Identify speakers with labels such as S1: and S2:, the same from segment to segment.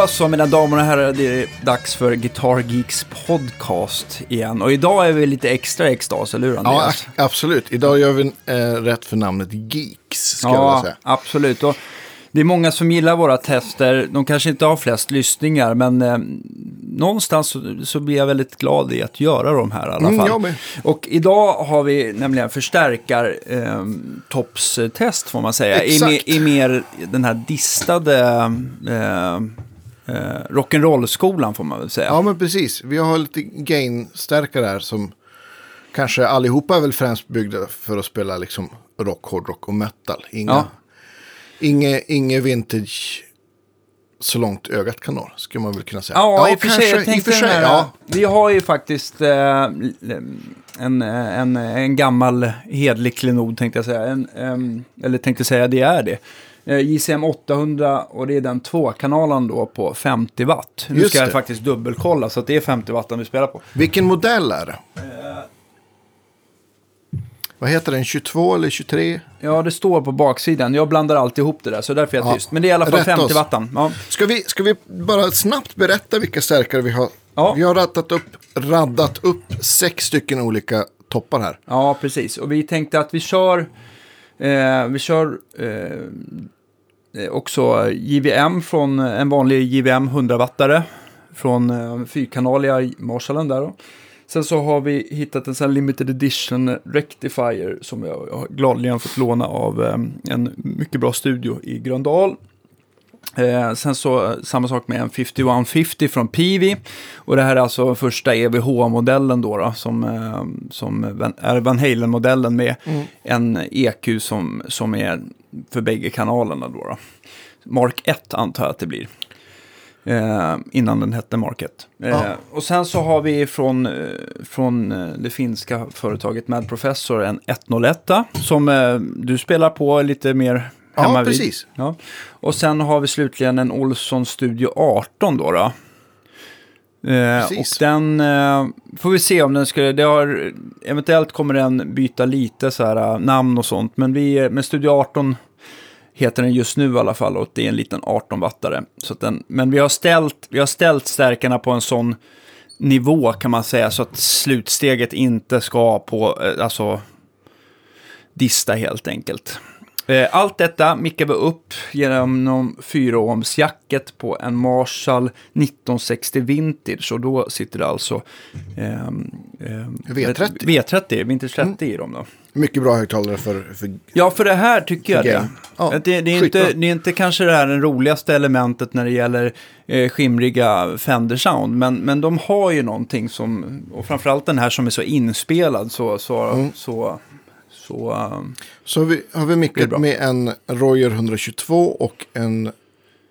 S1: Då så, mina damer och herrar, det är dags för Guitar Geeks podcast igen. Och idag är vi lite extra extas, eller hur
S2: Ja,
S1: Andreas?
S2: a- absolut. Idag gör vi eh, rätt för namnet Geeks, ska jag vilja
S1: Ja,
S2: säga.
S1: absolut. Och det är många som gillar våra tester. De kanske inte har flest lyssningar, men eh, någonstans så, så blir jag väldigt glad i att göra de här i alla
S2: Mm,
S1: fall.
S2: med.
S1: Och idag har vi nämligen förstärkar eh, topps-test, får man säga. I, I mer den här distade eh, eh, rock'n'roll-skolan, får man väl säga.
S2: Ja, men precis. Vi har lite gain-stärkare här som kanske allihopa är väl främst byggda för att spela liksom rock, hårdrock och metal. Inga,
S1: Ja.
S2: inge, inge vintage så långt ögat kan nå, skulle man väl kunna säga.
S1: Ja, i och för sig.
S2: I för sig,
S1: här,
S2: ja.
S1: Vi har ju faktiskt eh, en, en, en gammal hedlig klenod, tänkte jag säga. En, em, eller tänkte säga, det är det. Eh, JCM 800 och det är den tvåkanalen då på 50 watt. Nu
S2: Just
S1: ska jag
S2: det.
S1: faktiskt dubbelkolla så att det är 50 watt vi spelar på.
S2: Vilken modell är det?
S1: Eh.
S2: Vad heter den? 22 eller 23?
S1: Ja, det står på baksidan. Jag blandar alltid ihop det där, så därför är jag
S2: Ja,
S1: tyst. Men det är i alla fall
S2: rätt
S1: 50
S2: oss.
S1: wattan. Ja.
S2: Ska vi, ska vi bara snabbt berätta vilka stärkare vi har?
S1: Ja.
S2: Vi har raddat upp, raddat upp sex stycken olika toppar här.
S1: Ja, precis. Och vi tänkte att vi kör, eh, vi kör eh, Eh, också JVM från eh, en vanlig JVM 100-wattare från eh, fyrkanaliga Marshallen där då. Sen så har vi hittat en sån här limited edition rectifier som jag gladeligen fått låna av en mycket bra studio i Gröndal. Eh, sen så eh, samma sak med en 5150 från Pivi. Och det här är alltså första EVH-modellen då, då som, eh, som är Van Halen-modellen med en EQ som, som är för bägge kanalerna då. då. Mark 1 antar jag att det blir. Eh, innan den hette Mark 1. Eh,
S2: Ja.
S1: Och sen så har vi från, eh, från eh, det finska företaget Mad Professor en 101 som eh, du spelar på lite mer
S2: Ja, precis.
S1: Ja. Och sen har vi slutligen en Olsson Studio 18 då. då. Eh, och den eh, får vi se om den skulle, det har, eventuellt kommer den byta lite så här eh, namn och sånt. Men vi, med Studio 18 heter den just nu i alla fall och det är en liten 18-wattare. Så att den, men vi har, ställt, vi har ställt stärkarna på en sån nivå kan man säga så att slutsteget inte ska på, eh, alltså dista helt enkelt. Eh, Allt detta mickar vi upp genom 4-ohmsjacket på en Marshall 1960 Vintage och då sitter det alltså ehm,
S2: V30.
S1: V30, Vintage 30 i dem då.
S2: Mycket bra högtalare för, för
S1: Ja, för det här tycker jag det.
S2: Ja,
S1: det, det, är inte, det är inte kanske det här det roligaste elementet när det gäller eh, skimriga Fender-sound, men, men de har ju någonting som, och framförallt den här som är så inspelad så, så,
S2: Mm.
S1: så, så ehm,
S2: Så har vi, har vi mickat med en Royer 122 och en,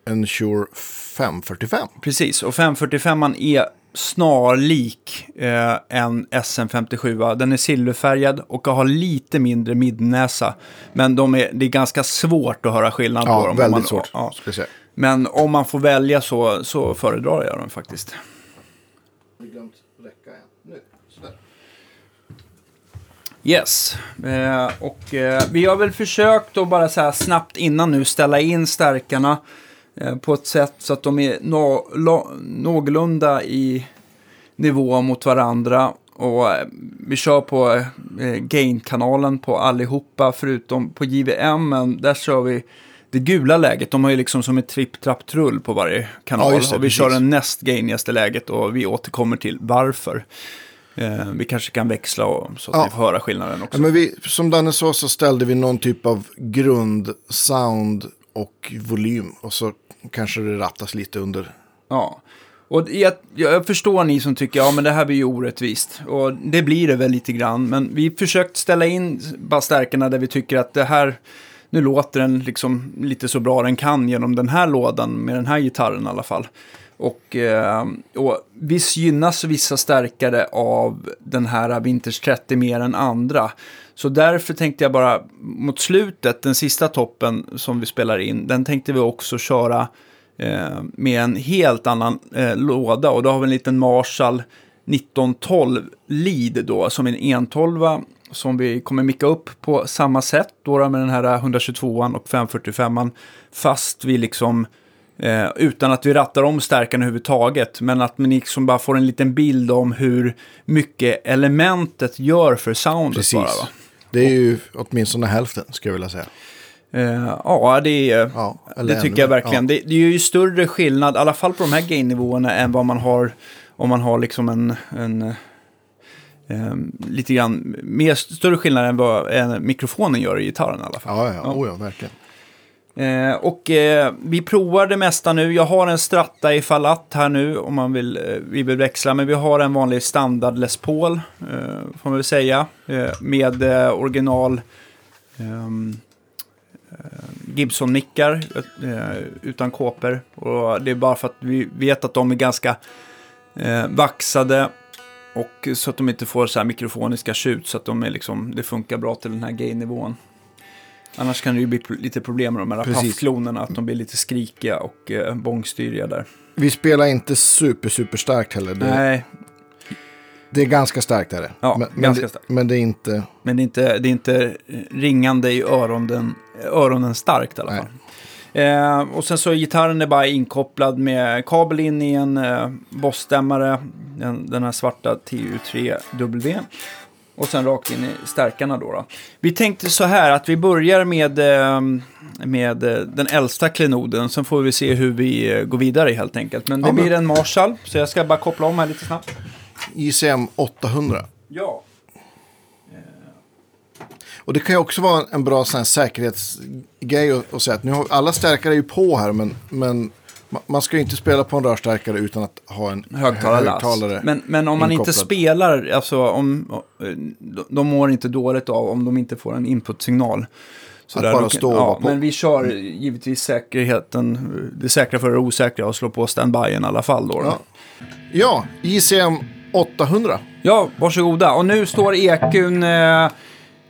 S2: en Shure 545.
S1: Precis, och 545 är snarlik eh, en SM57. Den är silverfärgad och har lite mindre midnäsa. Men de är, det är ganska svårt att höra skillnad på
S2: Ja,
S1: dem. om
S2: väldigt
S1: man,
S2: svårt.
S1: Ja. Men om man får välja så, så föredrar jag den faktiskt.
S2: Har glömt räcka en? Nu, sådär.
S1: Yes, eh, och eh, vi har väl försökt att bara så här snabbt innan nu ställa in stärkarna eh, på ett sätt så att de är nå, lo, någorlunda i nivå mot varandra. Och eh, vi kör på eh, gain-kanalen på allihopa förutom på JVM, men där kör vi det gula läget. De har ju liksom som ett tripp-trapp-trull på varje kanal.
S2: Ja, det,
S1: och vi
S2: precis.
S1: kör den näst gainigaste läget och vi återkommer till varför. Eh, vi kanske kan växla och, så att
S2: Ja.
S1: vi får höra skillnaden också.
S2: Ja, men vi, som Danne sa så ställde vi någon typ av grundsound och volym. Och så kanske det rattas lite under.
S1: Ja. Och jag, jag förstår ni som tycker, ja men det här blir ju orättvist. Och det blir det väl lite grann. Men vi försökt ställa in bara stärkarna där vi tycker att det här, nu låter den liksom lite så bra den kan genom den här lådan med den här gitarren i alla fall. Och, eh, och visst gynnas vissa stärkare av den här Vintage 30 mer än andra. Så därför tänkte jag bara mot slutet, den sista toppen som vi spelar in, den tänkte vi också köra eh, med en helt annan eh, låda. Och då har vi en liten Marshall 1912 lead då, som är en 112 som vi kommer micka upp på samma sätt då, då med den här 122an och 545an. Fast vi liksom Eh, utan att vi rattar om stärkan överhuvudtaget. Men att man liksom bara får en liten bild om hur mycket elementet gör för soundet
S2: Precis.
S1: bara. Va?
S2: Det är ju åtminstone hälften, skulle jag vilja säga.
S1: Eh, ja, det, är,
S2: Ja,
S1: det tycker jag verkligen. Det, det är ju större skillnad, i alla fall på de här gain-nivåerna, än vad man har om man har liksom en... en eh, lite grann mer större skillnad än vad eh, mikrofonen gör i gitarren i alla fall.
S2: Ja, ja, ja. Oh, ja verkligen.
S1: Eh, och eh, vi provar det mesta nu. Jag har en Stratta i Falat här nu om man vill, eh, vi vill växla. Men vi har en vanlig standard Les Paul, eh, får man väl säga. Eh, med eh, original ehm, eh, Gibson-mickar eh, utan kåpor. Och det är bara för att vi vet att de är ganska eh, vaxade. Och så att de inte får så här mikrofoniska tjut så att de är liksom, det funkar bra till den här gain-nivån. Annars kan det ju bli lite problem med de här
S2: Precis.
S1: paffklonerna, att de blir lite skrikiga och eh, bångstyriga där.
S2: Vi spelar inte super, super starkt heller. Det,
S1: Nej,
S2: det är ganska starkt är det.
S1: Ja,
S2: men, men
S1: ganska
S2: det,
S1: starkt.
S2: Men det är inte...
S1: men det är inte, det är inte ringande i öronen, öronen starkt i alla fall. Eh, och sen så gitarren är bara inkopplad med kabel in i en eh, bossstämmare, den, den här svarta TU3W. Och sen rakt in i stärkarna då, då. Vi tänkte så här att vi börjar med, eh, med eh, den äldsta klenoden. Sen får vi se hur vi eh, går vidare helt enkelt. Men det
S2: Ja, men-
S1: blir en Marshall, så jag ska bara koppla om här lite snabbt.
S2: ICM 800.
S1: Ja.
S2: Och det kan ju också vara en bra sån säkerhetsgrej att, säga att nu har, alla stärkare är ju på här men, men man ska ju inte spela på en rörstärkare utan att ha en
S1: högtalarlass.
S2: högtalare.
S1: Men, men om man inte
S2: inkopplad.
S1: spelar, alltså om, eh, de- mår inte dåligt av om de inte får en input-signal. Så
S2: Att
S1: där,
S2: bara stå
S1: ja. Men vi kör givetvis säkerheten, det säkra för det osäkra och slå på standbyen i alla fall då.
S2: Ja. Ja, ICM 800.
S1: Ja, varsågoda. Och nu står EQn, eh,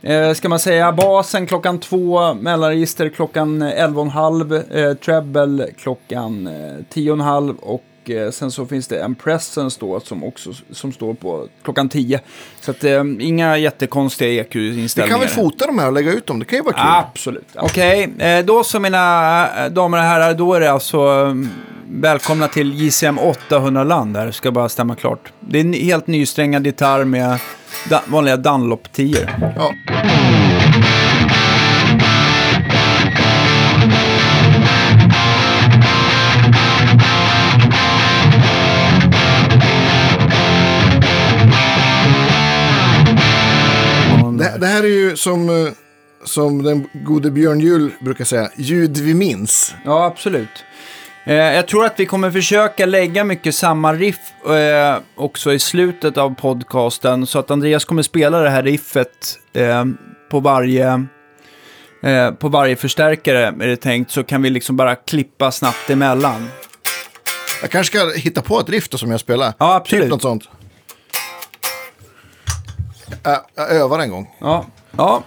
S1: eh, ska man säga, basen klockan två, mellanregister klockan 11.30, eh, treble klockan eh, 10.30 och eh, sen så finns det en presence då som också som står på klockan 10. Så att eh, inga jättekonstiga
S2: Vi
S1: EQ-inställningar.
S2: kan väl fota de här och lägga ut dem, det kan ju vara kul.
S1: Absolut. Okej, eh, då så mina eh, damer och herrar, då är det alltså eh, välkomna till JCM 800-land här, ska bara stämma klart. Det är en helt nysträngad gitarr med da- vanliga dunlop 10
S2: Ja. Det, här är ju som, eh, som den gode Björn Juhl brukar säga, ljud vi minns.
S1: Ja, absolut. Eh, jag tror att vi kommer försöka lägga mycket samma riff eh, också i slutet av podcasten. Så att Andreas kommer spela det här riffet eh, på varje... På varje förstärkare är det tänkt, så kan vi liksom bara klippa snabbt emellan.
S2: Jag kanske ska hitta på ett riff då som jag spelar.
S1: Ja, absolut.
S2: Typ något sånt. Jag, jag övar en gång.
S1: Ja, ja.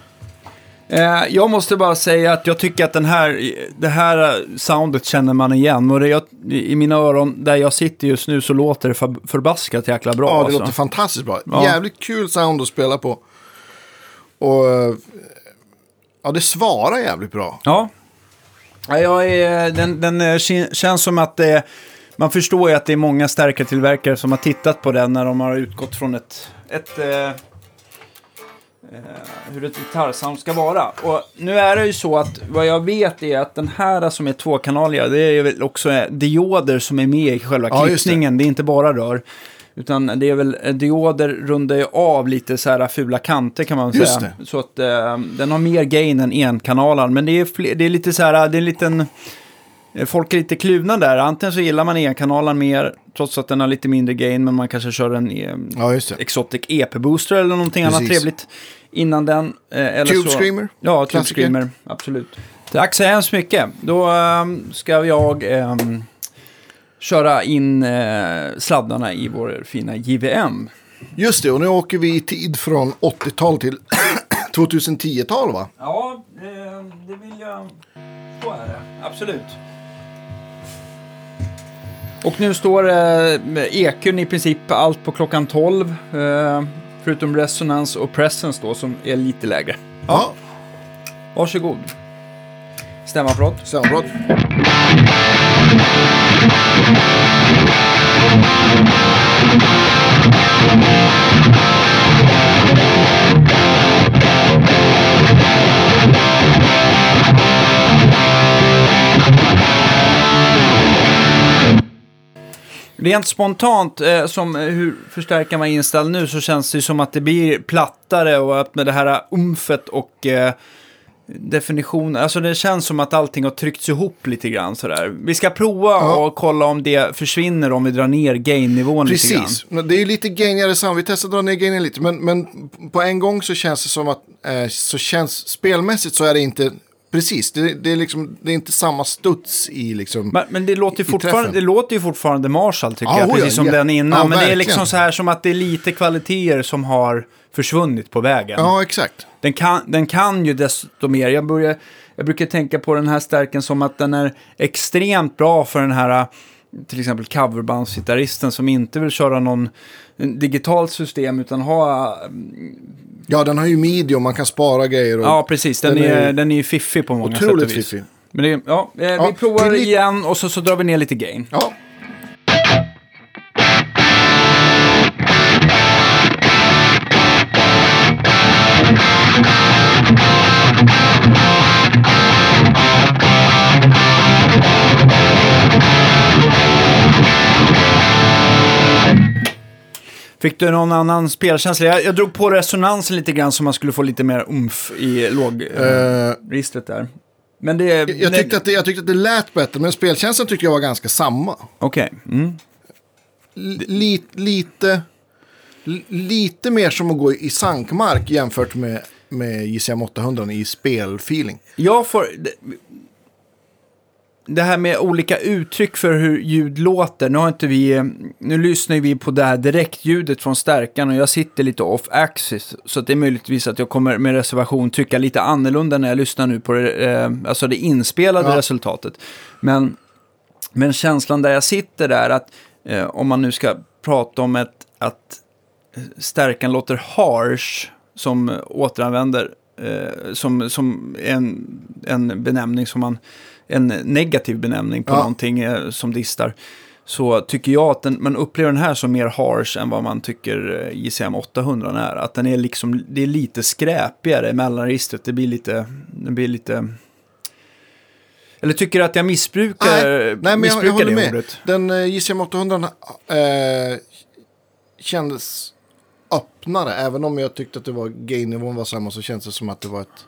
S1: Eh, jag måste bara säga att jag tycker att den här, det här soundet känner man igen. Och jag, i mina öron, där jag sitter just nu, så låter det för, förbaskat jäkla bra.
S2: Ja, det
S1: alltså.
S2: låter fantastiskt bra.
S1: Ja.
S2: Jävligt kul sound att spela på. Och eh, ja, det svarar jävligt bra.
S1: Ja. ja jag är, den, den eh, kin- känns som att det, man förstår ju att det är många stärkartillverkare som har tittat på den när de har utgått från ett, ett eh, eh, hur ett gitarrsound ska vara. Och nu är det ju så att vad jag vet är att den här som är tvåkanaliga, det är väl också eh, dioder som är med i själva
S2: Ja, just det.
S1: klippningen. Det. är inte bara rör. Utan det är väl eh, dioder rundar ju av lite så här fula kanter kan man
S2: Just
S1: säga. Så att eh, den har mer gain än enkanalen. Men det är, fler, det är lite så här, det är en liten... eh, Folk är lite kluvna där. Antingen så gillar man enkanalen mer, trots att den har lite mindre gain, men man kanske kör en eh,
S2: Ja, just det.
S1: Exotic EP-booster eller någonting annat
S2: Precis.
S1: trevligt innan den. Eh, eller
S2: Tube
S1: så,
S2: Screamer.
S1: Ja, Tube. Screamer, absolut. Tack så hemskt mycket. Då ehm, ska jag ehm, köra in eh, sladdarna i vår fina JVM.
S2: Just det, och nu åker vi i tid från 80-tal till 2010-tal va?
S1: Ja, det vill jag... Så är det, absolut. Och nu står eh, EQn i princip allt på klockan 12. Eh, förutom resonans och presence då som är lite lägre.
S2: Ja,
S1: Varsågod. Stämapparat.
S2: sammanbrott.
S1: Rent spontant, eh, som eh, hur förstärkaren var inställd nu, så känns det som att det blir plattare och att med det här umfet och eh, definition, alltså det känns som att allting har tryckts ihop lite grann sådär. Vi ska prova
S2: Ja.
S1: och kolla om det försvinner om vi drar ner gain-nivån lite grann.
S2: Precis, men det är lite gainigare sam. Vi testar att dra ner gainen lite. Men, men på en gång så känns det som att eh, så känns, spelmässigt så är det inte precis. Det, det, är, liksom, det är inte samma studs i liksom.
S1: Men, men det, låter ju fortfarande, det låter ju fortfarande Marshall tycker
S2: Ja,
S1: jag,
S2: oh ja,
S1: precis som
S2: ja.
S1: den innan.
S2: Ja,
S1: men det är
S2: verkligen.
S1: liksom så här som att det är lite kvaliteter som har försvunnit på vägen.
S2: ja, exakt.
S1: Den, kan, den kan ju desto mer. Jag, börjar, jag brukar tänka på den här stärken som att den är extremt bra för den här till exempel coverbandsgitarristen som inte vill köra någon digitalt system utan ha...
S2: Ja, den har ju midi och man kan spara grejer. Och,
S1: Ja, precis. Den,
S2: Den
S1: är,
S2: är
S1: den är ju fiffig på många sätt
S2: otroligt
S1: och vis.
S2: fiffig.
S1: Men det, ja, eh,
S2: Ja,
S1: vi provar
S2: till-
S1: igen och så, så drar vi ner lite gain.
S2: Ja,
S1: Fick du någon annan spelkänsla? Jag, jag drog på resonansen lite grann så man skulle få lite mer umf i lågregistret
S2: Eh,
S1: där. Men det...
S2: jag, jag, tyckte att det, jag tyckte att det lät bättre, men spelkänslan tyckte jag var ganska samma.
S1: Okej. Mm.
S2: Li, lite, li- lite mer som att gå i sankmark jämfört med, med JCM 800 i spelfeeling.
S1: Jag får... Det, här med olika uttryck för hur ljud låter. Nu har inte vi... Nu lyssnar vi på det här direktljudet från stärkan och jag sitter lite off-axis. Så att det är möjligtvis att jag kommer med reservation trycka lite annorlunda när jag lyssnar nu på det, eh, alltså det inspelade
S2: Ja.
S1: resultatet. Men, men känslan där jag sitter där att eh, om man nu ska prata om ett, att stärkan låter harsh som återanvänder eh, som, som en, en benämning som man en negativ benämning på
S2: Ja.
S1: någonting eh, som distar så tycker jag att den, man upplever den här som mer harsh än vad man tycker eh, JCM 800 är. Att den är liksom, det är lite skräpigare mellanregistret. Det blir lite, det blir lite... Eller tycker du att jag missbrukar,
S2: Nej, nej men jag, jag håller
S1: det
S2: med.
S1: ordet?
S2: Den eh, JCM 800 eh, kändes öppnare. Även om jag tyckte att det var gain-nivån var samma så känns det som att det var ett...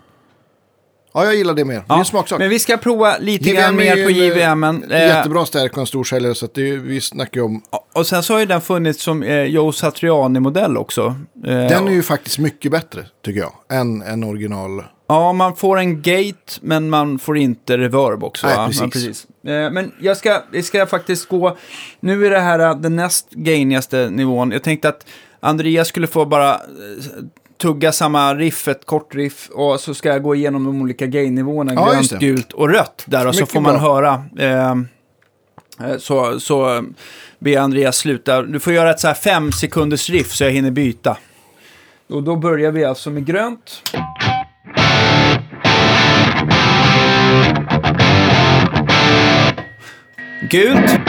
S2: Ja, jag gillar det mer. det är en smaksak.
S1: Men vi ska prova lite
S2: JVM
S1: grann mer på
S2: en,
S1: JVM.
S2: eh, Jättebra stärk och en stor säljare så att det, är- vi snackar ju om...
S1: Och sen så har ju den funnits som eh, Joe Satriani-modell också. Eh,
S2: Den är ju faktiskt mycket bättre tycker jag. Än en original.
S1: Ja, man får en gate, men man får inte reverb också.
S2: Nej, precis.
S1: Ja, precis. Eh, men jag ska, jag ska faktiskt gå... Nu är det här eh, den näst gainigaste nivån. Jag tänkte att Andreas skulle få bara eh, tugga samma riff, ett kort riff, och så ska jag gå igenom de olika gain-nivåerna,
S2: Ja,
S1: grönt, gult och rött där, och så får man
S2: bra.
S1: höra. Eh, eh, så, så ber Andreas sluta. Du får göra ett så här fem sekunders riff så jag hinner byta. Och då börjar vi alltså med grönt. Gult.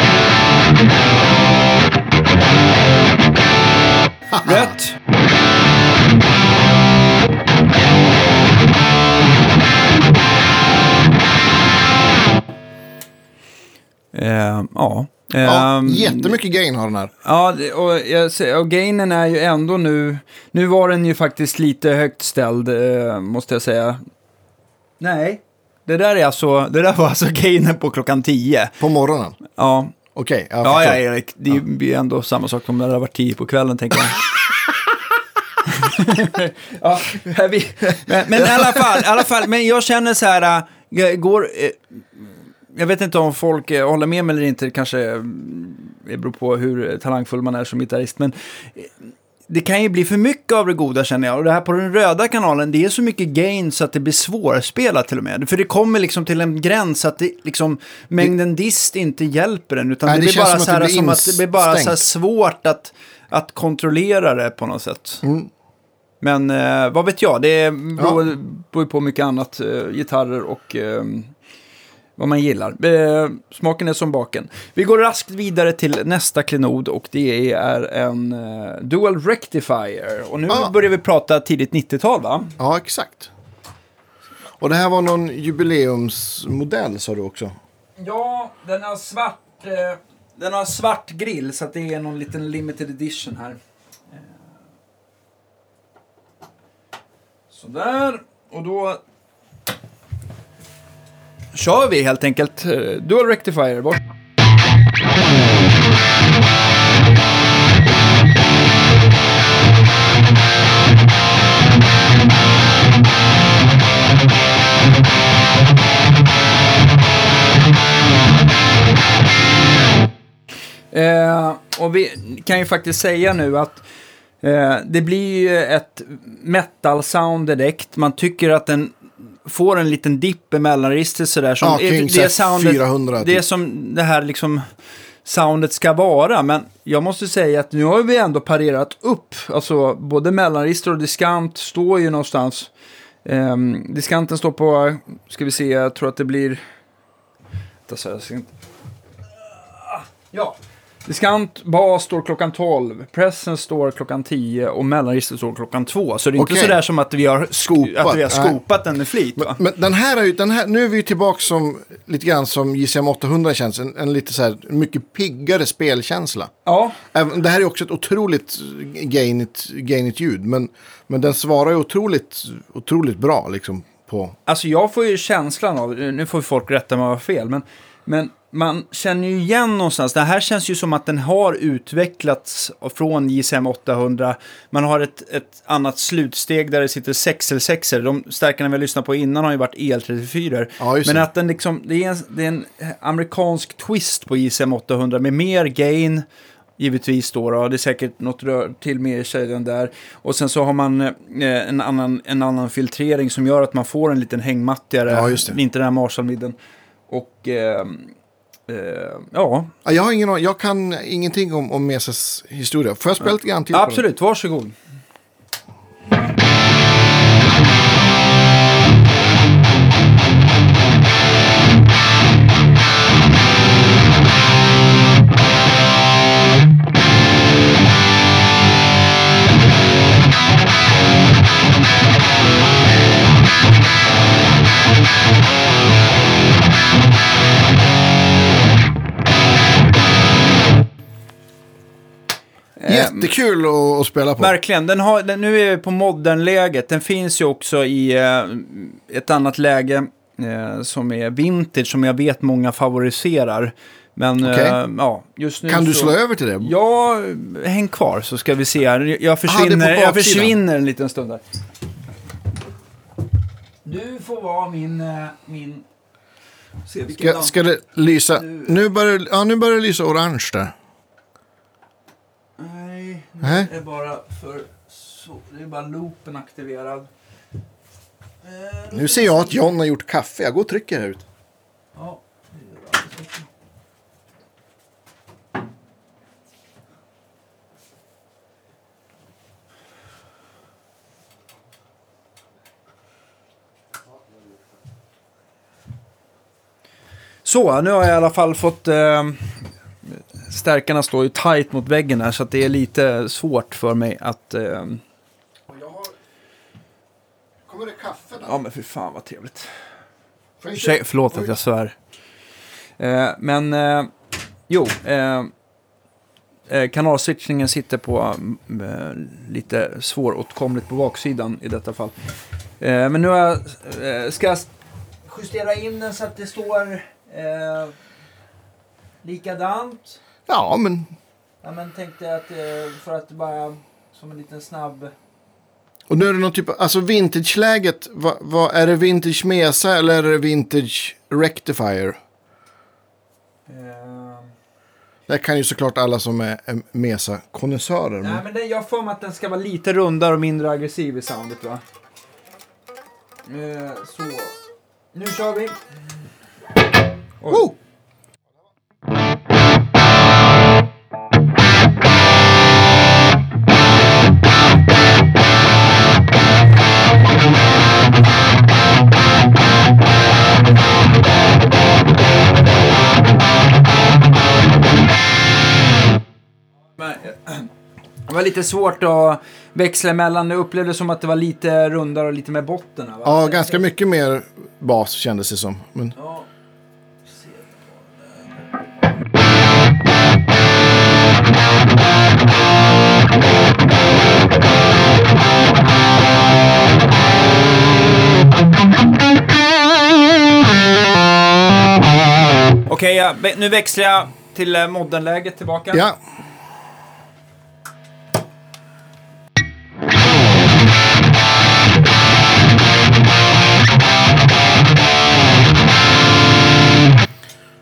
S1: Rött. Eh, ja.
S2: Ja,
S1: Ehm,
S2: jättemycket gain har den här.
S1: Ja, och, jag, och gainen är ju ändå nu... Nu var den ju faktiskt lite högt ställd, eh, måste jag säga. Nej, det där, är alltså, det där var alltså gainen på klockan 10.
S2: På morgonen.
S1: Ja,
S2: Okej, jag
S1: ja, ja Erik. Det blir ju ändå samma sak om det hade varit 10 på kvällen, tänker jag. ja, vi, men, men i alla fall, i alla fall, men jag känner så här, jag går... Jag vet inte om folk eh, håller med mig eller inte, det kanske eh, det beror på hur talangfull man är som gitarrist, men eh, det kan ju bli för mycket av det goda känner jag. Och det här på den röda kanalen, det är så mycket gain så att det blir svårspelat till och med. För det kommer liksom till en gräns att det, liksom, mängden dist inte hjälper en. Utan
S2: Nej,
S1: det,
S2: det
S1: blir bara
S2: som
S1: så
S2: att det
S1: här,
S2: blir
S1: som att det blir bara så här svårt att, att kontrollera det på något sätt.
S2: Mm.
S1: Men eh, vad vet jag, det beror, beror ju på mycket annat. Eh, gitarrer och... Eh, vad man gillar. Eh, smaken är som baken. Vi går raskt vidare till nästa klenod och det är en eh, Dual Rectifier. Och nu
S2: Ah.
S1: börjar vi prata tidigt 90-tal va?
S2: Ja, exakt. Och det här var någon jubileumsmodell sa du också.
S1: Ja, den har svart, eh, den har svart grill så det är någon liten limited edition här. Eh. Sådär, och då kör vi helt enkelt eh, Dual Rectifier. Bort. Eh, och vi kan ju faktiskt säga nu att eh, det blir ju ett metal-sound direkt. Man tycker att den får en liten dipp i mellanregistret sådär. Som
S2: Ja, kring så här 400
S1: Det är
S2: typ.
S1: som det här liksom soundet ska vara. Men jag måste säga att nu har vi ändå parerat upp. Alltså både mellanregister och diskant står ju någonstans. Um, diskanten står på, ska vi se, jag tror att det blir... Inte... Ja. Diskant bas står klockan 12, pressen står klockan 10 och mellanregistret står klockan 2. Så det är inte
S2: Okej.
S1: sådär som att vi har,
S2: Skopat,
S1: att vi har
S2: nej.
S1: skopat den med flit. Va?
S2: Men den här är ju, den här, nu är vi ju tillbaka som, lite grann som JCM 800 känns. En, en lite så här, mycket piggare spelkänsla.
S1: Ja,
S2: Även, det här är också ett otroligt gainigt, gainigt ljud. Men, men den svarar ju otroligt, otroligt bra liksom på...
S1: alltså jag får ju känslan av, nu får folk rätta mig om jag har fel, men, men man känner ju igen någonstans, det här känns ju som att den har utvecklats från JSM 800. Man har ett, ett annat slutsteg där det sitter 6 l De stärkarna vi har lyssnat på innan har ju varit EL34.
S2: Ja,
S1: men att den liksom, det är, en, det är en amerikansk twist på JSM 800 med mer gain. Givetvis då, då, det är säkert något rör till med i kedjan där. Och sen så har man eh, en, annan, en annan filtrering som gör att man får en liten hängmattigare,
S2: Ja,
S1: inte den här Marshall-midden. Och eh, eh, ja,
S2: Ja, Jag, har ingen, jag kan ingenting om, om Mesas historia. Får jag spela lite grann till
S1: absolut, varsågod. Eh,
S2: Jättekul att, att spela på.
S1: Verkligen. Den har, den, nu är vi på modern-läget. Den finns ju också i eh, ett annat läge eh, som är vintage, som jag vet många favoriserar. Men
S2: Okej.
S1: eh, ja, just nu
S2: Kan du
S1: så...
S2: slå över till det?
S1: Ja, häng kvar så ska vi se här. Jag försvinner, jag
S2: baksidan.
S1: försvinner en liten stund där. Du får vara min... eh, min... Se
S2: Ska, ska det lysa? Nu börjar, ja, nu börjar det lysa orange där.
S1: Nej, det är bara för... Så, det är bara loopen aktiverad. Eh,
S2: Nu ser jag att John har gjort kaffe. Jag går och trycker här ute.
S1: Ja. Så, nu har jag i alla fall fått... Eh, stärkarna står ju tight mot väggen här så att det är lite svårt för mig att... Eh,
S2: Kommer det kaffe där?
S1: ja men för fan vad trevligt. Ursäk, förlåt att jag svär. Eh, men, eh, jo. Eh, eh, kanalswitchningen sitter på eh, lite svåråtkomligt på baksidan i detta fall. Eh, men nu har jag, eh, ska jag justera in den så att det står eh, likadant.
S2: Ja, men
S1: Ja, men tänkte att eh, för att bara som en liten snabb...
S2: Och nu är det någon typ av, alltså vintage-läget, vad, vad, är det vintage Mesa eller är det vintage Rectifier?
S1: Eh,
S2: Det kan ju såklart alla som är, Mesa-konnässörer.
S1: Nej,
S2: men-
S1: det, jag har för mig att den ska vara lite rundare och mindre aggressiv i soundet va? Eh, så. Nu kör vi. Oj.
S2: Woo!
S1: lite svårt att växla emellan. Det som att det var lite rundare och lite mer botten. Va?
S2: Ja, ganska mycket mer bas kändes det som. Men,
S1: Ja. Okej, ja, ve- nu växlar jag till eh, moddenläget tillbaka.
S2: ja,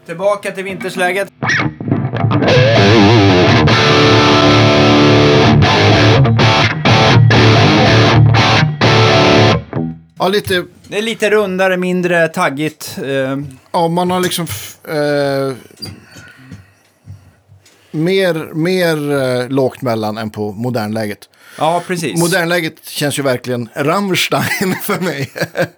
S1: Tillbaka till vintersläget.
S2: ja, lite...
S1: Det är lite rundare, mindre taggigt. Eh,
S2: Ja, man har liksom... Eh, mer mer eh, lågt mellan än på modernläget.
S1: Ja, precis.
S2: Modernläget känns ju verkligen Rammstein för mig.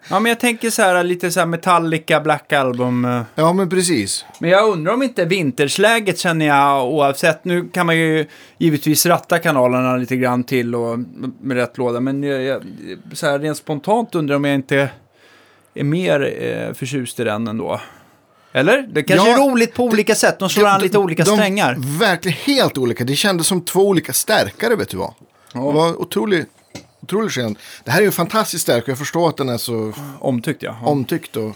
S1: Ja, men jag tänker så här lite så här Metallica, Black Album. eh.
S2: ja, men precis.
S1: Men jag undrar om inte vintersläget känner jag oavsett. Nu kan man ju givetvis ratta kanalerna lite grann till och med rätt låda. Men jag, jag, så här rent spontant undrar om jag inte är mer eh, förtjust i den ändå. Eller? Det kanske
S2: Ja,
S1: är roligt på olika sätt. De slår an lite olika
S2: de,
S1: strängar.
S2: Verkligen helt olika. Det kändes som två olika stärkare, vet du vad. Det var otroligt otrolig skillnad. Det här är ju en fantastisk stärk jag förstår att den är så
S1: Omtyckt ja. ja.
S2: omtyckt. Och,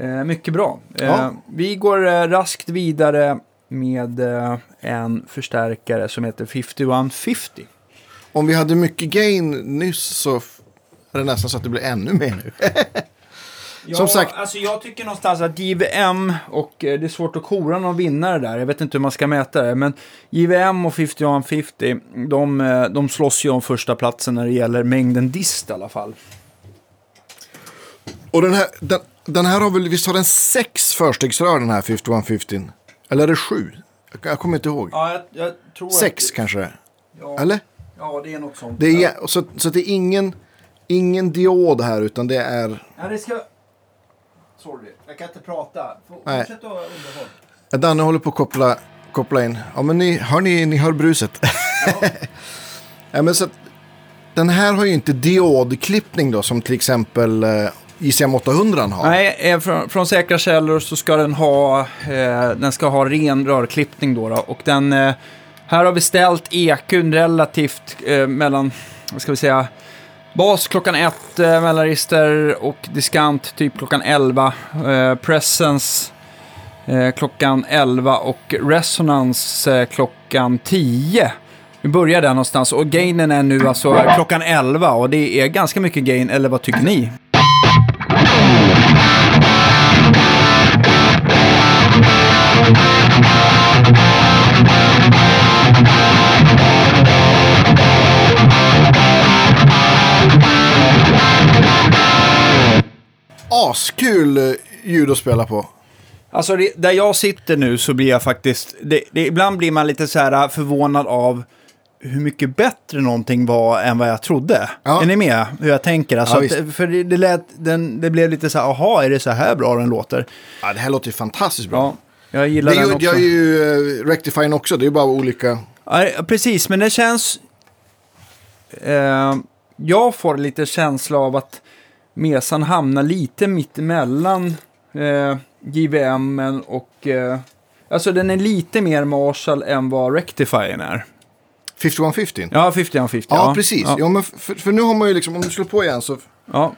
S1: Eh, mycket bra. Eh,
S2: Ja.
S1: Vi går eh, raskt vidare med eh, en förstärkare som heter 5150.
S2: om vi hade mycket gain nyss så f- är det nästan så att det blir ännu mer nu.
S1: Ja,
S2: Som sagt-
S1: Alltså jag tycker någonstans att JVM och eh, det är svårt att kora någon vinnare där. Jag vet inte hur man ska mäta det. Men JVM och 5150, de, eh, de slåss ju om första platsen när det gäller mängden dist i alla fall.
S2: och den här, den, den här har väl, visst har den sex förstegsrör den här 5150? Eller är det sju? Jag, jag kommer inte ihåg.
S1: Ja, jag, jag tror
S2: Sex kanske det.
S1: Ja,
S2: Eller?
S1: Ja, det är något sånt.
S2: Det är, så, så det är ingen, ingen diod här utan det är...
S1: Ja, det ska... Sorry, jag kan inte prata. Fortsätt att underhåll.
S2: Danne håller på att koppla, koppla in. Ja men ni hör, ni, ni hör bruset. ja, men så att, den här har ju inte diodklippning då som till exempel eh, ICM 800 har.
S1: Nej, eh, från, från säkra källor så ska den ha, eh, den ska ha ren rörklippning då. då och den, eh, här har vi ställt EQn relativt eh, mellan, vad ska vi säga, bas klockan 1, eh, mellanregister och diskant typ klockan 11. Eh, presence eh, klockan 11 och Resonance eh, klockan 10. Vi börjar där någonstans och gainen är nu alltså klockan 11 och det är ganska mycket gain, eller vad tycker ni?
S2: Askul eh, ljud att spela på.
S1: Alltså det, där jag sitter nu så blir jag faktiskt, det, det, ibland blir man lite så här äh, förvånad av hur mycket bättre någonting var än vad jag trodde.
S2: Ja.
S1: Är ni med hur jag tänker? Alltså
S2: Ja,
S1: att, för det, det, lät, den, det blev lite så här, aha, är det så här bra den låter?
S2: Ja, det här låter ju fantastiskt bra.
S1: Ja, jag gillar
S2: det
S1: den också.
S2: jag är ju uh, Rectifying också, det är ju bara olika.
S1: Ja, precis, men det känns... Eh, jag får lite känsla av att Mesan hamnar lite mittemellan eh, JVM och... Eh, alltså den är lite mer Marshall än vad Rectifiern är.
S2: 5150.
S1: Ja, 50 on 50.
S2: Ja, precis.
S1: Ja,
S2: Ja. men för, för nu har man ju liksom, om du slår på igen så,
S1: ja.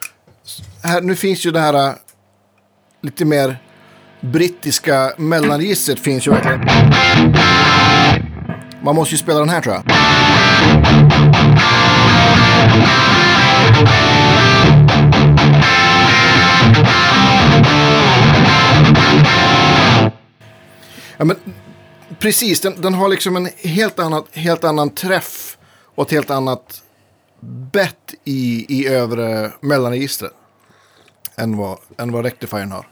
S2: här, nu finns ju det här äh, lite mer brittiska mellanregistret finns ju verkligen. Man måste ju spela den här tror jag. Ja, men, precis, den, den har liksom en helt, annat, helt annan träff och ett helt annat bett i, i övre mellanregistret än vad, än vad Rectifiern har.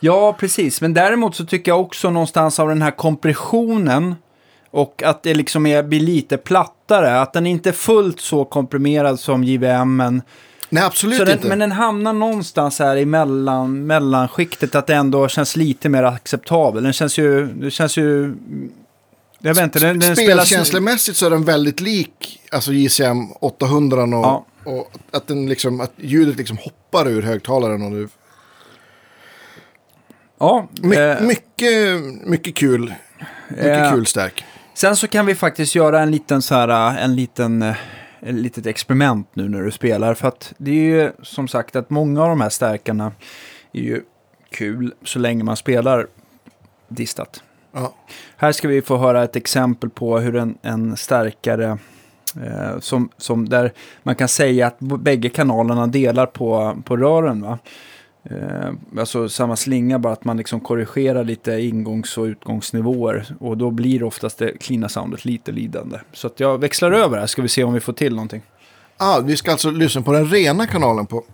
S1: ja, precis. Men däremot så tycker jag också någonstans av den här kompressionen och att det liksom är, blir lite plattare. Att den inte är fullt så komprimerad som JVM.
S2: Nej, absolut
S1: den,
S2: inte.
S1: men den hamnar någonstans här i mellan, mellanskiktet att det ändå känns lite mer acceptabel. Den känns ju, det känns ju Jag vet inte, den, den spelas...
S2: Spelkänslemässigt så är den väldigt lik alltså JCM 800 och,
S1: Ja.
S2: och att, den liksom, att ljudet liksom hoppar ur högtalaren. Och det,
S1: Ja,
S2: my,
S1: eh,
S2: mycket, mycket kul. Mycket
S1: Eh,
S2: kul stärk.
S1: Sen så kan vi faktiskt göra en liten så här, en liten, eh, litet experiment nu när du spelar. För att det är ju som sagt att många av de här stärkarna är ju kul så länge man spelar distat.
S2: Ja.
S1: Här ska vi få höra ett exempel på hur en, en stärkare eh, som, som där man kan säga att bägge kanalerna delar på, på rören. Va? Eh, alltså samma slinga, bara att man liksom korrigerar lite ingångs och utgångsnivåer. Och då blir oftast det cleana soundet lite lidande. Så att jag växlar över här, ska vi se om vi får till någonting.
S2: Ah, vi ska alltså lyssna på den rena kanalen på,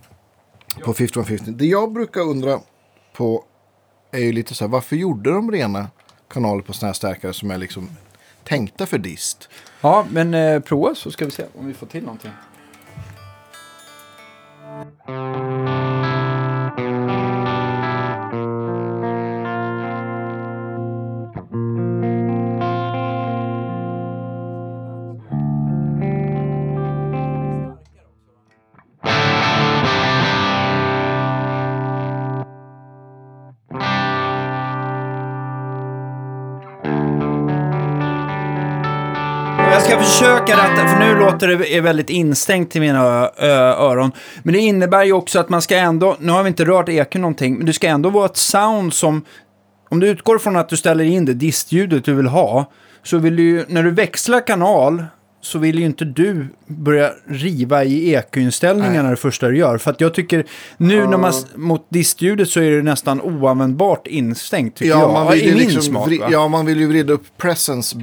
S2: på 5150. Det jag brukar undra på är ju lite så här, varför gjorde de rena kanaler på sådana här stärkare som är liksom tänkta för dist?
S1: Ja, men eh, prova så ska vi se om vi får till någonting. Försöka rätta, för nu låter det väldigt instängt i mina öron. Men det innebär ju också att man ska ändå, nu har vi inte rört eken någonting, men det ska ändå vara ett sound som, om du utgår från att du ställer in det distljudet du vill ha, så vill du när du växlar kanal, så vill ju inte du börja riva i EQ-inställningarna det första du gör. För att jag tycker, nu när man, mot distljudet så är det nästan oanvändbart instängt tycker jag.
S2: man vill
S1: I min
S2: liksom
S1: smak
S2: ja, man vill ju vrida upp presence.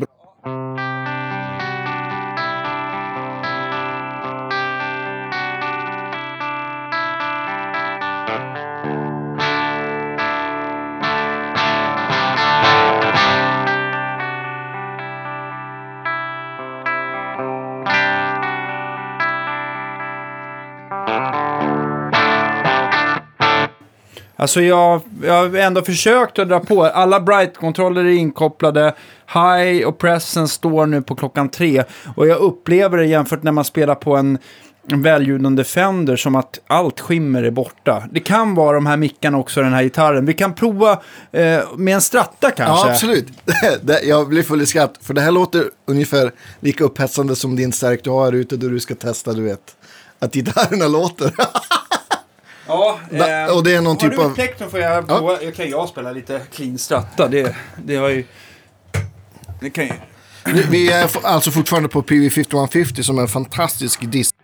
S1: Alltså jag, jag har ändå försökt att dra på. Alla Bright-kontroller är inkopplade. High och Presence står nu på klockan tre. Och jag upplever det jämfört när man spelar på en, en välljudande Fender som att allt skimmer är borta. Det kan vara de här mickarna också, den här gitarren. Vi kan prova eh, med en stratta kanske.
S2: Ja, absolut. Jag blir full i skratt. För det här låter ungefär lika upphetsande som din stärk du har här ute då du ska testa, du vet. Att gitarrerna låter.
S1: Ja, eh,
S2: och det är någon
S1: har
S2: typ
S1: du
S2: av-
S1: ett plektrum får jag prova. Jag kan jag spela lite clean stratta. Det, det har ju... Det kan ju...
S2: Vi- är alltså fortfarande på PV5150 som är en fantastisk disk.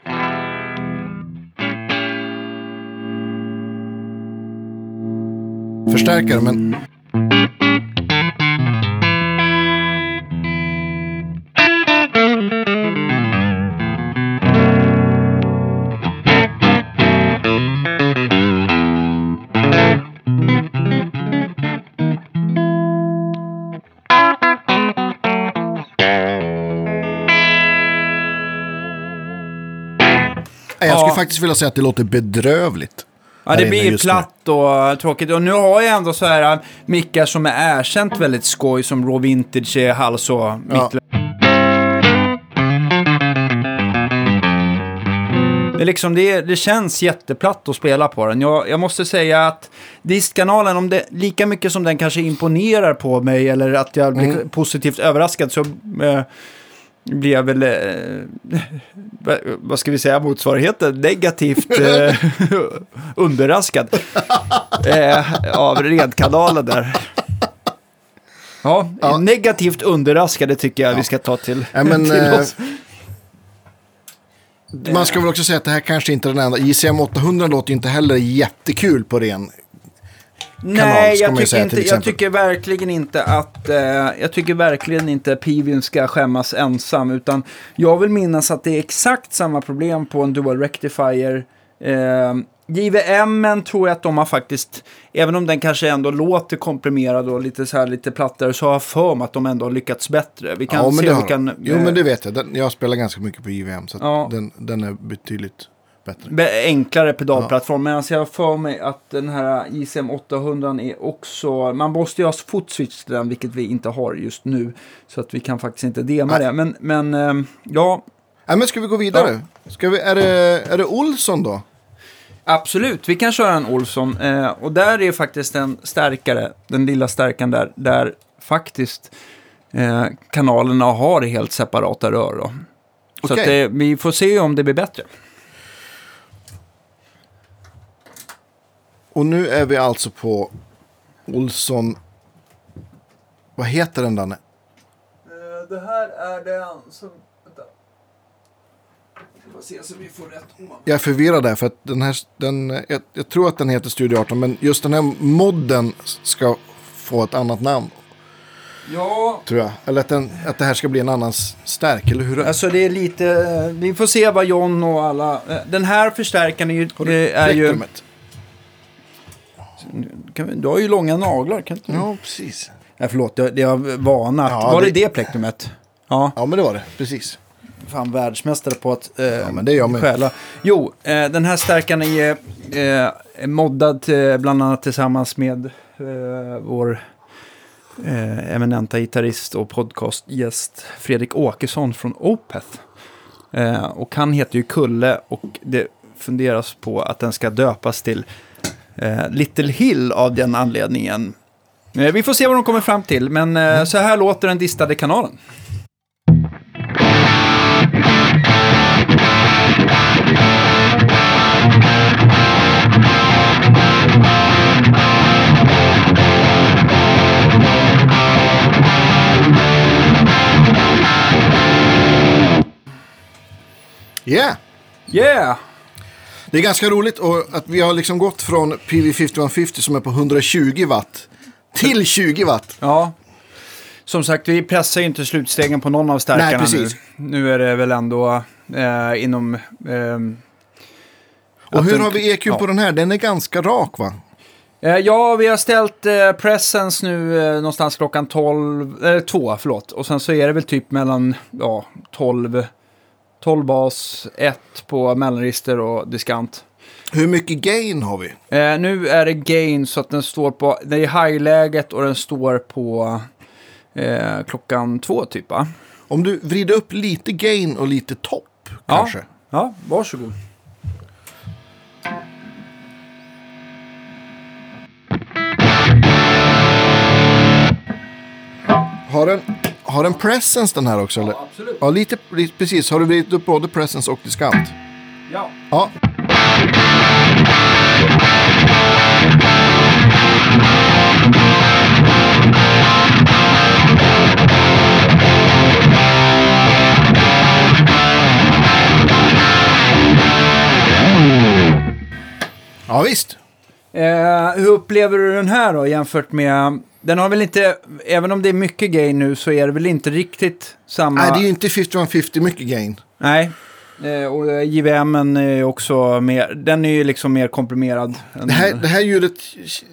S2: Förstärkare, men faktiskt vilja säga att det låter bedrövligt.
S1: Ja, det blir platt och tråkigt. Och nu har jag ändå så här äh, mickar som är erkänt väldigt skoj, som Raw Vintage är hals och
S2: Ja.
S1: mitt. Det, liksom, det, det känns jätteplatt att spela på den. Jag, jag måste säga att distkanalen, om det, lika mycket som den kanske imponerar på mig eller att jag blir
S2: Mm.
S1: positivt överraskad så eh, blir jag väl, eh, vad- ska vi säga, motsvarigheten, negativt eh, underraskad eh, av redkanalen där. Ja,
S2: Ja.
S1: negativt underraskade tycker jag vi ska ta till,
S2: Ja, men,
S1: till
S2: eh,
S1: oss.
S2: Man ska väl också säga att det här kanske inte är den enda. JCM 800 låter ju inte heller jättekul på ren.
S1: Nej, jag tycker,
S2: säga
S1: inte, jag tycker verkligen inte att eh, jag tycker verkligen inte Pivian ska skämmas ensam. Utan jag vill minnas att det är exakt samma problem på en Dual Rectifier. Eh, JVM tror jag att de har faktiskt, även om den kanske ändå låter komprimerad och lite så här lite plattare, så har jag för mig att de ändå har lyckats bättre. Vi kan
S2: Ja, men
S1: se
S2: det
S1: vi kan...
S2: Jo,
S1: eh,
S2: men det vet jag. Den, jag spelar ganska mycket på JVM, så
S1: Ja.
S2: den, den är betydligt bättre.
S1: Enklare pedalplattform. Medan jag har för mig att den här JCM 800 är också... Man måste ju ha footswitch till den, vilket vi inte har just nu. Så att vi kan faktiskt inte dema
S2: Nej.
S1: det. Men, men ehm, ja,
S2: Nej, men ska vi gå vidare? Ska vi, är, det, är det Olsson då?
S1: absolut. Vi kan köra en Olsson. Eh, och där är faktiskt en stärkare, den lilla stärkan där, där faktiskt eh, kanalerna har helt separata rör. Då. Så att det, vi får se om det blir bättre.
S2: Och nu är vi alltså på Olsson... Vad heter den Danne?
S1: Eh, Det här är den som... Vänta. Vi får se så vi får rätt ovanför.
S2: Jag är förvirrad där för att den här... Den, jag, jag tror att den heter Studio 18 men just den här modden ska få ett annat namn.
S1: Ja,
S2: Tror jag. Eller att, den, att det här ska bli en annan stärk. Eller hur?
S1: alltså det är lite... Vi får se vad John och alla... eh, Den här förstärkaren är ju... Eh, är ju? Kan du har ju långa naglar, kan inte du?
S2: Ja, precis.
S1: Nej, förlåt, det, det har vana.
S2: Ja,
S1: Var det
S2: det-
S1: det plektrumet? Ja,
S2: Ja, men det var det. Precis.
S1: fan världsmästare på att eh,
S2: Ja, men det är jag med.
S1: stjäla. Jo, eh, den här stärkaren är eh, moddad till, bland annat tillsammans med eh, vår eh, eminenta gitarrist och podcastgäst Fredrik Åkesson från Opeth. Eh, och han heter ju Kulle och det funderas på att den ska döpas till eh, Little Hill av den anledningen. Eh, vi får se vad de kommer fram till, men eh, så här låter den distade kanalen.
S2: Yeah!
S1: Yeah!
S2: Det är ganska roligt och att vi har liksom gått från PV5150 som är på 120 watt till 20 watt.
S1: Ja. Som sagt, vi pressar ju inte slutstegen på någon av stärkarna
S2: Nej, precis.
S1: nu. Nu är det väl ändå eh, inom... ehm,
S2: Och hur
S1: den-
S2: har vi EQ
S1: ja.
S2: på den här? Den är ganska rak va?
S1: Eh, ja, vi har ställt eh, presence nu eh, någonstans klockan 12, eller 2, förlåt. Och sen så är det väl typ mellan, ja, 12, 12 bas, 1 på mellanregister och diskant.
S2: Hur mycket gain har vi?
S1: Eh, nu är det gain så att den står på, det är high-läget och den står på eh, klockan 2 typ va?
S2: Om du vrider upp lite gain och lite topp
S1: Ja.
S2: kanske.
S1: Ja, varsågod.
S2: Har den, har den presence den här också eller?
S1: absolut.
S2: Ja, lite, lite precis. Har du vridit upp både presence och diskant?
S1: Ja.
S2: Ja. Ja, visst.
S1: Eh, hur upplever du den här då jämfört med... Den har väl inte, även om det är mycket gain nu så är det väl inte riktigt samma...
S2: Nej, det är ju inte 5150 mycket gain.
S1: Nej. Eh, och eh, JVM är också mer, den är ju liksom mer komprimerad.
S2: Det här, det här ljudet,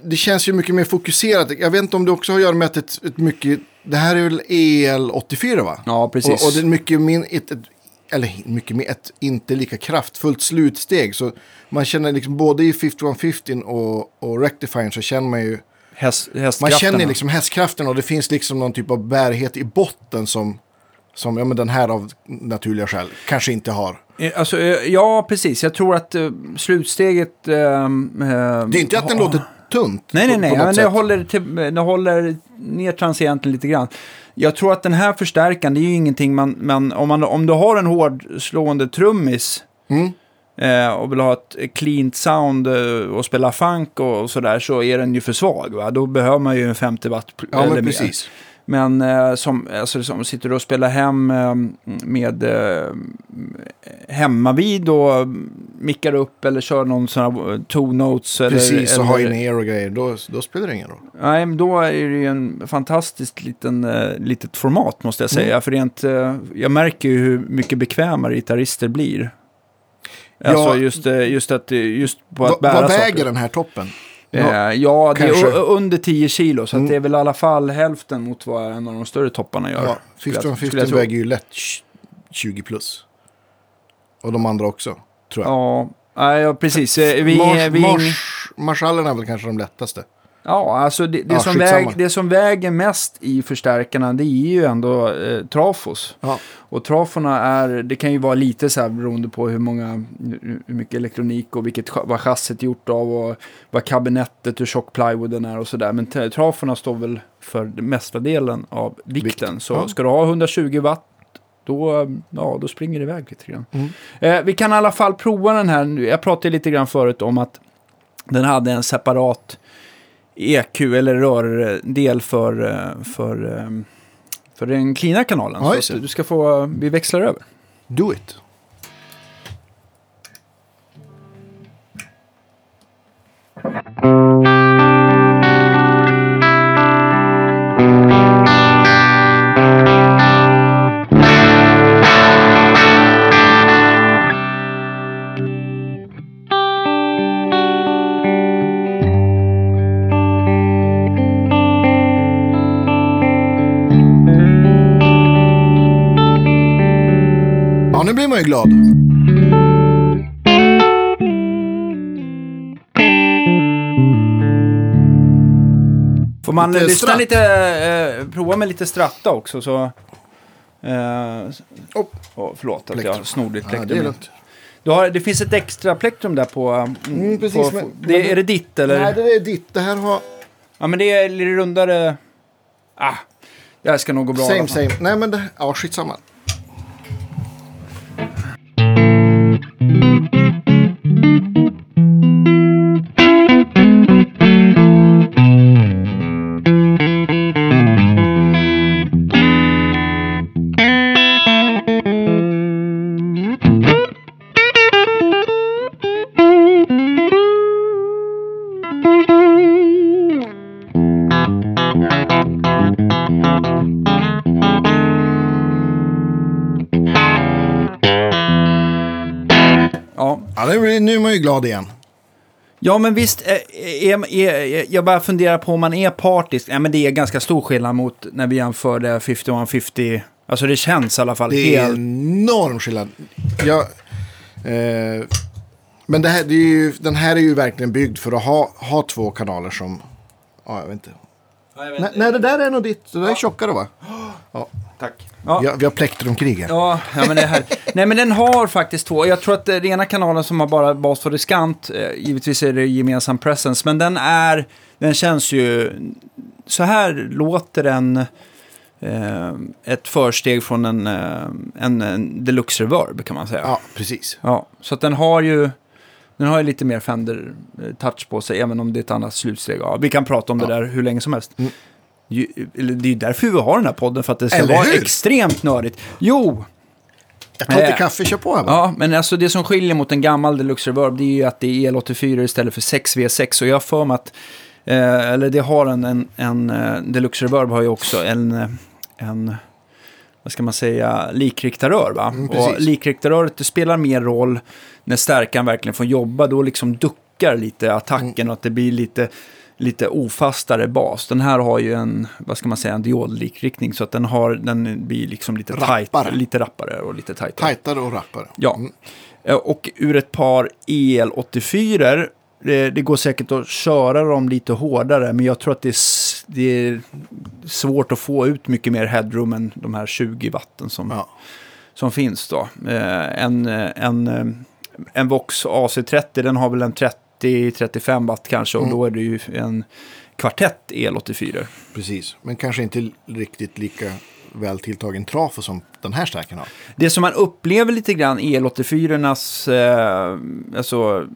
S2: det känns ju mycket mer fokuserat. Jag vet inte om det också har att göra med att ett, ett mycket, det här är väl EL84 va?
S1: Ja, precis.
S2: Och, och det är mycket min, ett, ett, eller mycket mer, ett inte lika kraftfullt slutsteg. Så man känner liksom både i 5150 och, och Rectifiern så känner man ju,
S1: Häst,
S2: man
S1: hästkrafterna.
S2: känner liksom hästkraften och det finns liksom någon typ av bärighet i botten som, som ja men den här av naturliga skäl kanske inte har.
S1: Eh, Alltså, eh, ja, precis. Jag tror att eh, slutsteget... eh,
S2: Det är inte att den
S1: ha-
S2: låter tunt.
S1: Nej, nej, nej.
S2: på
S1: men det håller, till, det håller ner transienten lite grann. Jag tror att den här förstärkaren, det är ju ingenting man... man om, man om du har en hårdslående trummis
S2: Mm.
S1: Eh, och vill ha ett cleant sound eh, och spela funk och sådär så är den ju för svag. Va? Då behöver man ju en 50 watt
S2: Ja,
S1: eller
S2: men
S1: mer.
S2: precis.
S1: Men eh, som, alltså, som sitter du och spelar hem eh, med eh, hemmavid och mickar upp eller kör någon sån här two notes.
S2: Precis, och
S1: eller,
S2: ha in er och grejer, då, då spelar det ingen roll.
S1: Nej, men då är det ju en fantastiskt liten, eh, litet format måste jag säga.
S2: Mm.
S1: För rent, eh, jag märker ju hur mycket bekvämare gitarrister blir.
S2: Ja.
S1: Alltså just, eh, just, att, eh, just på att bära
S2: vad
S1: saker.
S2: väger den här toppen?
S1: Eh, ja, det är
S2: kanske.
S1: under 10 kilo, så
S2: Mm.
S1: det är väl i alla fall hälften mot vad en av de större topparna gör.
S2: Ja,
S1: skulle jag-
S2: 15
S1: skulle jag tro.
S2: väger ju lätt tj- 20 plus. Och de andra också, tror jag.
S1: Ja, Ja, ja precis. Vi,
S2: Mars,
S1: vi,
S2: Mars, Marschallerna är väl kanske de lättaste.
S1: Ja, alltså det, det,
S2: Ja,
S1: som väg, det som väger mest i förstärkarna det är ju ändå eh, trafos.
S2: Ja.
S1: Och traforna är, det kan ju vara lite så här beroende på hur många, hur mycket elektronik och vilket, vad chassit är gjort av och vad kabinettet, hur tjock plywooden är och sådär. Men t- traforna står väl för den mesta delen av vikten.
S2: Vikt,
S1: Så
S2: ja.
S1: ska du ha 120 watt då, ja, då springer det iväg lite grann.
S2: Mm.
S1: Eh, vi kan i alla fall prova den här. nu. Jag pratade lite grann förut om att den hade en separat EQ eller rördel för, eh, för, eh, för den cleana kanalen.
S2: Ja,
S1: så du ska få, vi växlar över.
S2: Do it. Ja, nu blir man ju glad.
S1: Får man
S2: Lite
S1: lyssna
S2: stratt.
S1: lite, eh, prova med lite stratta också så... Eh,
S2: Oh.
S1: oh, förlåt att
S2: Plektrum.
S1: jag snor ditt plektrum.
S2: det är lugnt.
S1: du har, det finns ett extra plektrum där på... mm,
S2: Mm, precis,
S1: på,
S2: men-
S1: det,
S2: men-
S1: är det ditt eller?
S2: Nej, det är ditt. Det här har...
S1: Ja men det är lite rundare... Ah, det här ska nog gå bra
S2: Same, same. Nej, men det... Ja, skitsamma. Glad igen.
S1: Ja, men visst, är, är, är, jag bara funderar på om man är partisk. Ja, men det är ganska stor skillnad mot när vi jämförde 5150. Alltså det känns i alla fall
S2: Det är
S1: helt...
S2: enorm skillnad. Jag, eh, men det här, det är ju, den här är ju verkligen byggd för att ha, ha två kanaler som... Ja, jag vet inte. Nej, nej, det där är nog ditt. Det där är tjockare va?
S1: Tack. Ja.
S2: Vi har, vi har plektrumkrig här.
S1: Ja, ja men det här. Nej, men den har faktiskt två. Jag tror att det den ena kanalen som har bara bas för diskant. Eh, givetvis är det gemensam presence, men den är... Den känns ju... Så här låter den... Eh, ett försteg från en, eh, en, en deluxe reverb kan man säga.
S2: Ja, precis.
S1: Ja, så att den har ju... Den har ju lite mer Fender-touch på sig, även om det är ett annat slutsteg. Ja, vi kan prata om det
S2: Ja.
S1: där hur länge som helst.
S2: Mm.
S1: Ju, eller det är ju därför vi har den här podden, för att det ska
S2: Eller
S1: vara
S2: hur?
S1: extremt nördigt. Jo,
S2: Jag tar lite
S1: Eh.
S2: kaffe, kör på här bara.
S1: Ja, men alltså det som skiljer mot en gammal Deluxe Reverb det är ju att det är El84 istället för 6V6. Och jag har för mig att, eh, eller det har en, en, en eh, Deluxe Reverb har ju också en, en vad ska man säga, likriktarrör va?
S2: Mm,
S1: och likriktarröret det spelar mer roll när stärkan verkligen får jobba. Då liksom duckar lite attacken
S2: Mm.
S1: och att det blir lite lite ofastare bas. Den här har ju en, vad ska man säga, en diodlikriktning så att den, har, den blir liksom lite
S2: Rappare.
S1: tight, lite rappare och lite tajtare.
S2: Tajtare och rappare.
S1: Ja,
S2: Mm.
S1: Eh, och ur ett par EL84, det, det går säkert att köra dem lite hårdare, men jag tror att det är, det är svårt att få ut mycket mer headroom än de här 20 watten som,
S2: Ja.
S1: som finns då. Eh, en, eh, en, en Vox AC30, den har väl en 30-35 watt kanske, och
S2: Mm.
S1: då är det ju en kvartett EL84.
S2: Precis, men kanske inte riktigt lika väl tilltagen trafo som den här stärken har.
S1: Det som man upplever lite grann EL84-nas, eh, alltså,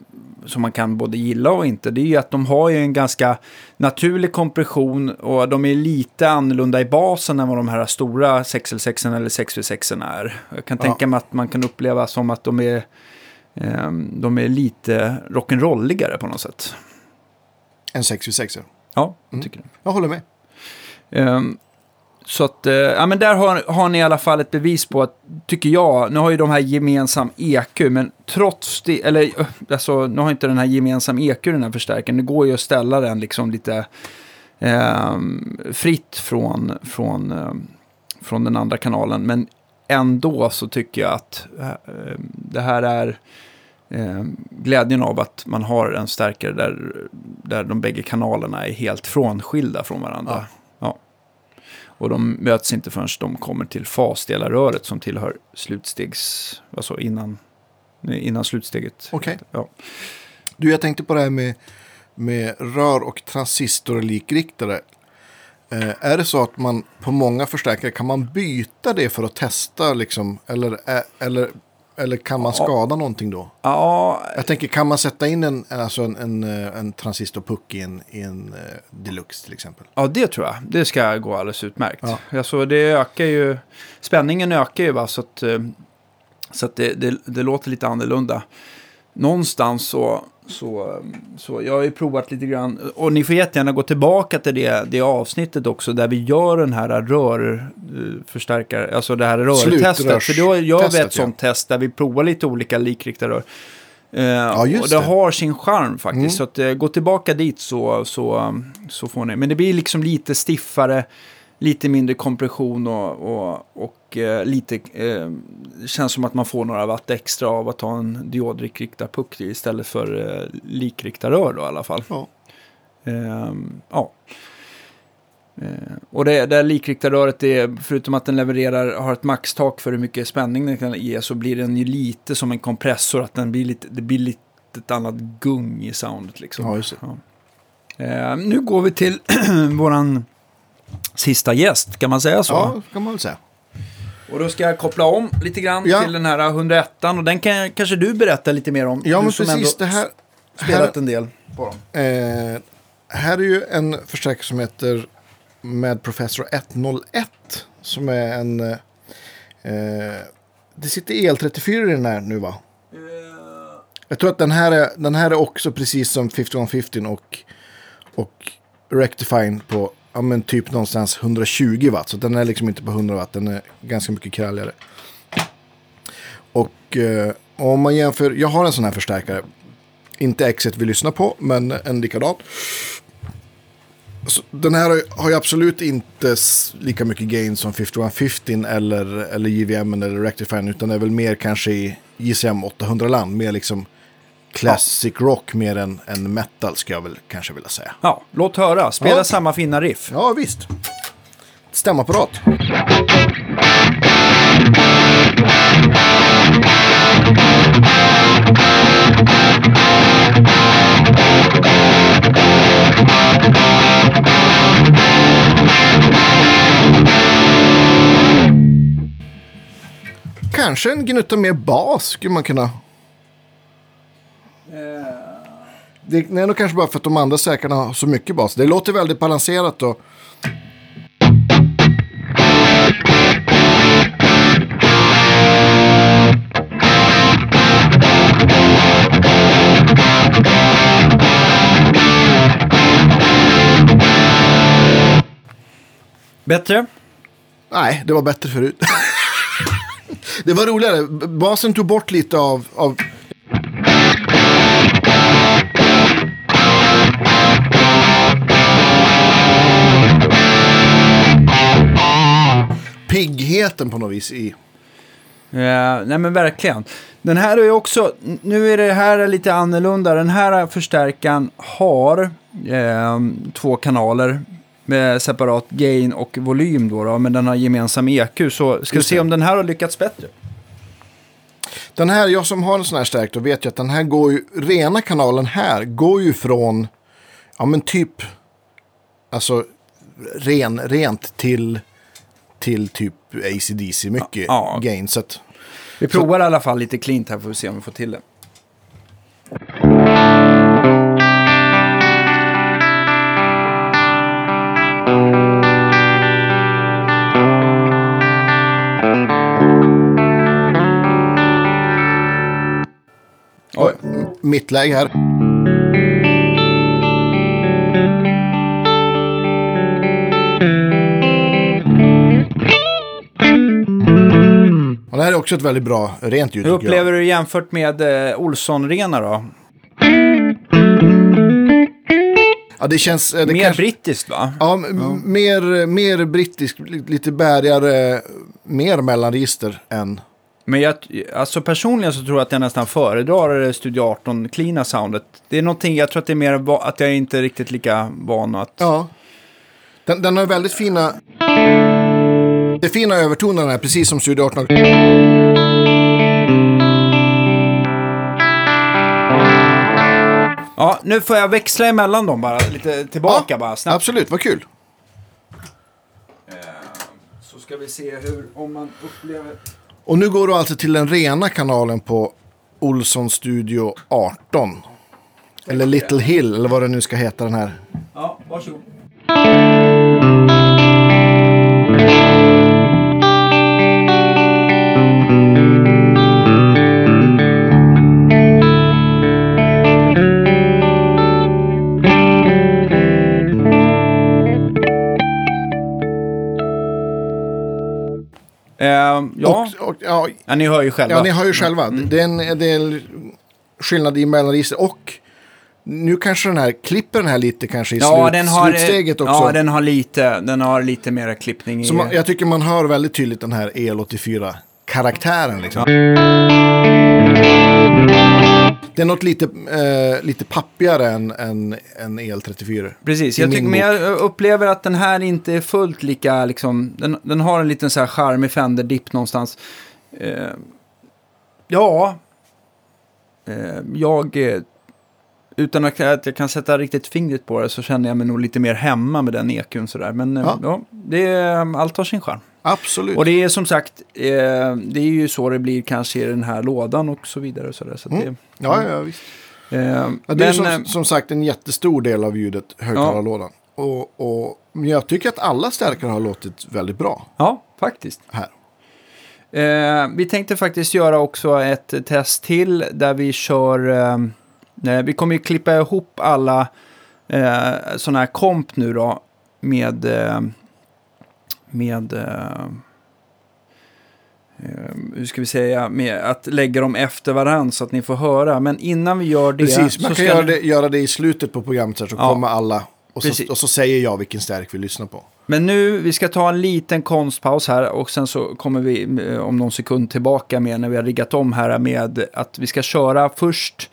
S1: som man kan både gilla och inte, det är ju att de har ju en ganska naturlig kompression och de är lite annorlunda i basen än vad de här stora 6L6 eller 6V6 är. Jag kan
S2: Ja.
S1: tänka mig att man kan uppleva som att de är, de är lite rock'n'rolligare på något sätt.
S2: En 6v6.
S1: Ja,
S2: Mm.
S1: tycker jag.
S2: Jag håller med.
S1: Ehm, så att, eh, ja men där har, har ni i alla fall ett bevis på att, tycker jag, nu har ju de här gemensam EQ, men trots det, eller eh, alltså, nu har inte den här gemensam EQ den här förstärkaren, det går ju att ställa den liksom lite ehm, fritt från, från, ehm, från den andra kanalen, men ändå så tycker jag att eh, det här är eh, glädjen av att man har en stärkare där, där de bägge kanalerna är helt frånskilda från varandra. Ja. Och de möts inte förrän de kommer till fasdelarröret som tillhör slutstegs... Alltså innan, innan slutsteget.
S2: Okej.
S1: Ja.
S2: Du, jag tänkte på det här med, med rör och transistorlikriktare. Eh, är det så att man på många förstärkare kan man byta det för att testa liksom? Eller, eh, eller, eller kan man
S1: Ja.
S2: skada någonting då?
S1: ja,
S2: Jag tänker, kan man sätta in en, alltså en, en, eh, en transistorpuck i en, i en eh, deluxe till exempel?
S1: Ja, det tror jag. Det ska gå alldeles utmärkt.
S2: Ja.
S1: Alltså, det ökar ju, spänningen ökar ju va, så att, eh, så att det, det, det låter lite annorlunda. Någonstans så, så, så, jag har ju provat lite grann, och ni får jättegärna gå tillbaka till det, det avsnittet också, där vi gör den här rörförstärkare, alltså det här rörtestet. För då gör vi ett
S2: Slutrörstestet, ja.
S1: sånt test där vi provar lite olika likriktarrör.
S2: Ja,
S1: Uh,
S2: just
S1: och det,
S2: det.
S1: har sin charm faktiskt.
S2: Mm.
S1: Så att, eh, gå tillbaka dit så, så, så får ni. Men det blir liksom lite stiffare, lite mindre kompression och, och, och eh, lite... Eh, känns som att man får några watt extra av att ha en diodrikriktad-puck istället för eh, likriktarrör då i alla fall.
S2: Ja.
S1: Ehm, ja. Eh, och det, det här likriktarröret, är, förutom att den levererar, har ett maxtak för hur mycket spänning den kan ge, så blir den ju lite som en kompressor, att den blir lite, det blir lite ett annat gung i soundet liksom.
S2: Ja.
S1: Ja. Eh, nu går vi till våran sista gäst, kan man säga så?
S2: Ja, kan man väl säga.
S1: Och då ska jag koppla om lite grann
S2: Ja.
S1: till den här 101 och den kan kanske du berätta lite mer om.
S2: Ja,
S1: du
S2: men
S1: som
S2: precis.
S1: ändå
S2: Det här,
S1: spelat
S2: här,
S1: en del på dem.
S2: eh, här är ju en förstärkare som heter Med Professor 101. Som är en... Eh, eh, det sitter EL34 i den här nu va? Jag tror att den här är, den här är också precis som 5115 och, och Rectifying på ja, men typ någonstans 120 watt. Så den är liksom inte på 100 watt, den är ganska mycket kralligare. Och eh, om man jämför, jag har en sån här förstärkare. Inte X1 vi lyssnar på, men en likadan. Så den här har ju- absolut inte lika mycket gain som 5115 eller, eller JVM eller Rectifier Utan det är väl mer kanske i JCM 800-land. Mer liksom classic rock mer än, än metal skulle jag väl kanske vilja säga.
S1: Ja, låt höra. Spela
S2: Ja.
S1: samma fina riff.
S2: Ja, visst. Stämapparat. Kanske en gnutta mer bas skulle man kunna... Det är nog kanske bara för att de andra säkrarna har så mycket bas. Det låter väldigt balanserat och...
S1: Bättre?
S2: Nej, det var bättre förut. det var roligare. Basen tog bort lite av... av... Piggheten på något vis i...
S1: Ja, nej men verkligen. Den här är ju också, nu är det här lite annorlunda. Den här förstärkaren har eh, två kanaler med separat gain och volym då, då men den har gemensam EQ. Så ska vi se om den här har lyckats bättre.
S2: Den här, jag som har en sån här stärk, då vet jag att den här går ju, rena kanalen här går ju från, ja men typ, alltså ren, rent till, till typ ACDC, mycket
S1: Ja.
S2: gain. Så att,
S1: Vi provar i alla fall lite cleant här får vi se om vi får till det.
S2: oj, m- mittläge här. Också ett väldigt bra rent ljud.
S1: Hur
S2: tycker jag.
S1: upplever du jämfört med eh, Olsson-rena då?
S2: Ja, det känns... eh, Det
S1: Mer
S2: kanske,
S1: brittiskt va?
S2: Ja, m- Mer, mer brittisk, li- lite bärigare, mer mellanregister än,
S1: Men jag, alltså personligen så tror jag att jag nästan föredrar Studio 18 cleana soundet. Det är någonting, jag tror att det är mer att jag är inte riktigt lika van att...
S2: Ja. Den, den har väldigt fina... Det är fina övertoner den här, precis som Studio 18.
S1: Ja, nu får jag växla emellan dem bara, lite tillbaka bara snabbt.
S2: Absolut, vad kul.
S1: Så ska vi se hur, om man upplever...
S2: Och nu går du alltså till den rena kanalen på Olsson Studio 18. Eller Little Hill, eller vad det nu ska heta den här.
S1: Ja, varsågod. Eh, ja,
S2: Och, och, ja,
S1: ja, ni hör ju själva.
S2: ja, ni hör ju själva. Det, är en, det är en skillnad i mellanregister. Och nu kanske den här klipper den här lite kanske i
S1: ja,
S2: slut,
S1: den har,
S2: slutsteget också.
S1: Ja, den har lite, den har lite mer klippning i...
S2: Man, jag tycker man hör väldigt tydligt den här EL84-karaktären. Liksom. Det är något lite, eh, lite pappigare än, än, än EL34.
S1: Precis, jag tycker, men jag upplever att den här inte är fullt lika, liksom, den, den har en liten så här charmig Fender-dipp någonstans. Eh, ja, eh, jag, eh, utan att, jag kan sätta riktigt fingret på det så känner jag mig nog lite mer hemma med den EQn sådär. Men eh,
S2: Ja.
S1: ja. det är, allt har sin charm.
S2: Absolut.
S1: Och det är som sagt, eh, det är ju så det blir kanske i den här lådan och så vidare. Och så där, så
S2: Mm.
S1: det,
S2: Ja, ja, visst.
S1: eh,
S2: Ja, det är
S1: men, eh,
S2: som, som sagt en jättestor del av ljudet, högtalarlådan. Och, och, men jag tycker att alla stärkare har låtit väldigt bra
S1: ja, faktiskt.
S2: här.
S1: Eh, vi tänkte faktiskt göra också ett test till där vi kör... Eh, eh, vi kommer ju klippa ihop alla eh, sådana här komp nu då med... Med... Eh, eh, hur ska vi säga? Med att lägga dem efter varandra så att ni får höra. Men innan vi gör det...
S2: Precis, man
S1: så
S2: kan göra det, göra det i slutet på programmet så, här, så
S1: Ja.
S2: kommer alla. Och så, och så säger jag vilken stärk vi lyssnar på.
S1: Men nu, vi ska ta en liten konstpaus här och sen så kommer vi eh, om någon sekund tillbaka med när vi har riggat om här med att vi ska köra först.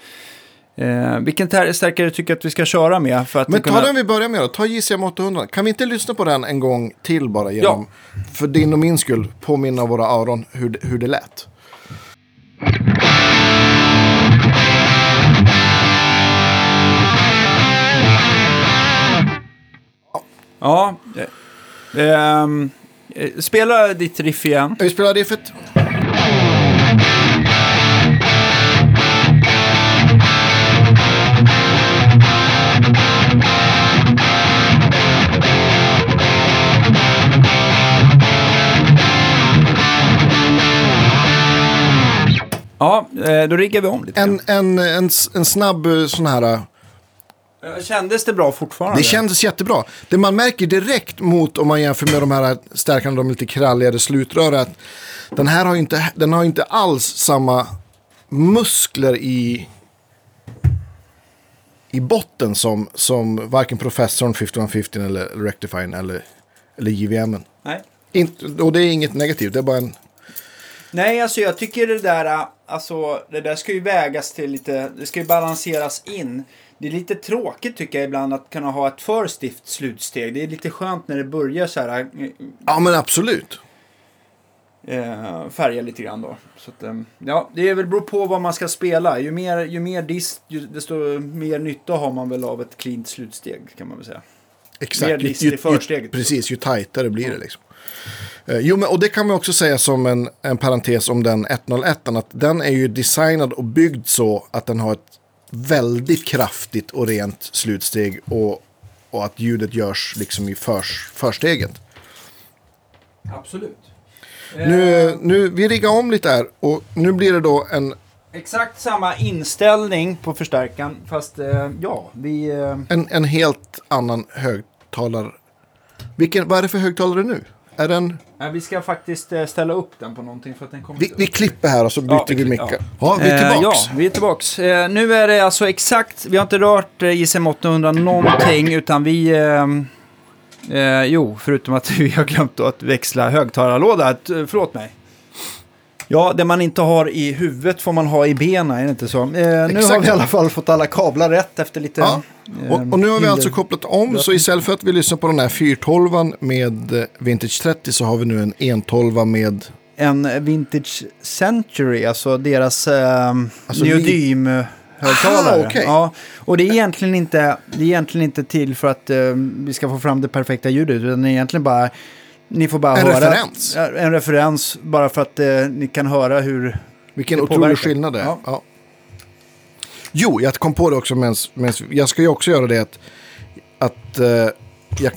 S1: Eh, vilken tär- stärkare tycker du att vi ska köra med? För att
S2: Men
S1: kunna...
S2: ta den vi börjar med då, ta JCM 800. Kan vi inte lyssna på den en gång till bara genom, för din och min skull, påminna våra öron hur, det- hur det lät?
S1: Ja. eh, ehm, eh, spela ditt riff igen.
S2: Vi spelar riffet.
S1: Ja, eh, då riggar vi om lite.
S2: En, en, en, en snabb eh, sån här... eh.
S1: Kändes det bra fortfarande?
S2: Det kändes jättebra. Det man märker direkt mot om man jämför med de här stärkarna, de lite kralligare slutrör, är att den här har inte, den har ju inte alls samma muskler i, i botten som, som varken professorn 5115 eller Rectifying eller, eller JVM.
S1: Nej.
S2: Inte, och det är inget negativt, det är bara en...
S1: Nej, alltså jag tycker det där, äh, alltså det där ska ju vägas till lite, det ska ju balanseras in. Det är lite tråkigt tycker jag ibland att kunna ha ett för stift slutsteg. Det är lite skönt när det börjar så här
S2: Ja men absolut.
S1: eh, färga lite grann då. Så att, eh, ja, det är väl beror på vad man ska spela. Ju mer, ju mer dist, ju, desto mer nytta har man väl av ett cleant slutsteg kan man väl säga.
S2: Exakt.
S1: Mer list i försteget.
S2: precis, ju tajtare blir det liksom. Eh, Jo, men, och det kan man också säga som en, en parentes om den 101. Att den är ju designad och byggd så att den har ett väldigt kraftigt och rent slutsteg. Och, och att ljudet görs liksom i förs, försteget.
S1: Absolut.
S2: Nu, nu, vi riggar om lite här och nu blir det då en,
S1: Exakt samma inställning på förstärkaren fast eh, ja, vi... Eh,
S2: en, en helt annan högtalare. Vilken, vad är det för högtalare nu? Är den,
S1: Nej, vi ska faktiskt eh, ställa upp den på någonting för att den kommer
S2: vi, vi klipper här och så byter
S1: Ja, vi
S2: vi
S1: ja.
S2: Ja, vi är
S1: Eh,
S2: tillbaks.
S1: ja, vi är tillbaks. Eh, nu är det alltså exakt, vi har inte rört eh, ISM 800 någonting utan vi... Eh, eh, jo, förutom att vi har glömt att växla högtalarlåda. Att, eh, Förlåt mig. Ja, det man inte har i huvudet får man ha i benen, är det inte så? Eh, nu har vi i alla fall fått alla kablar rätt efter lite...
S2: Ja. Och, och nu har vi
S1: hinder.
S2: alltså kopplat om, så istället för att vi lyssnar på den här 412 med eh, Vintage 30 så har vi nu en 112 med...
S1: En Vintage Century, alltså deras eh,
S2: Alltså,
S1: neodym-högtalare.
S2: Aha, okej.
S1: ja, och det är, egentligen inte, det är egentligen inte till för att eh, vi ska få fram det perfekta ljudet, utan det är egentligen bara... Ni får bara
S2: En
S1: höra...
S2: referens.
S1: Ja, En referens, bara för att eh, ni kan höra hur...
S2: Vilken otrolig skillnad det är.
S1: Ja.
S2: Ja. Jo, jag kom på det också mens jag ska ju också göra det att, att eh, jag,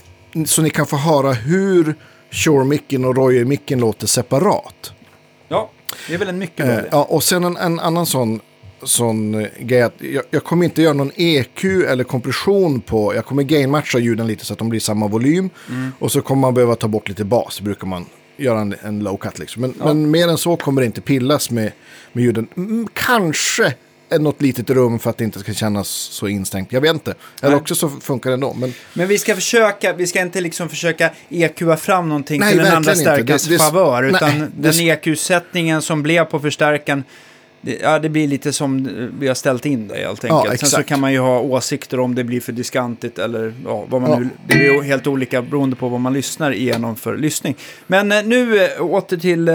S2: så ni kan få höra hur Shure-micken och Royer-micken låter separat.
S1: Ja, det är väl en mycket bra
S2: Eh, ja, och sen en, en annan sån, sån eh, grej att jag, jag kommer inte göra någon EQ eller kompression på, jag kommer gainmatcha ljuden lite så att de blir samma volym.
S1: Mm.
S2: Och så kommer man behöva ta bort lite bas, brukar man göra en, en low cut liksom. Men, men mer än så kommer det inte pillas med, med ljuden. Mm, kanske något litet rum för att det inte ska kännas så instängt. Jag vet inte. Eller
S1: Nej.
S2: också så funkar det ändå. Men
S1: Men vi ska försöka, vi ska inte liksom försöka EQa fram någonting
S2: Nej,
S1: till den andra stärkans
S2: Det- det-
S1: favör.
S2: nej,
S1: Utan
S2: det-
S1: den EQ-sättningen som blev på förstärkaren, det, ja, det blir lite som vi har ställt in det helt enkelt. Sen så kan man ju ha åsikter om det blir för diskantigt eller ja, vad man
S2: Ja.
S1: nu... Det blir helt olika beroende på vad man lyssnar igenom för lyssning. Men eh, nu eh, åter till eh,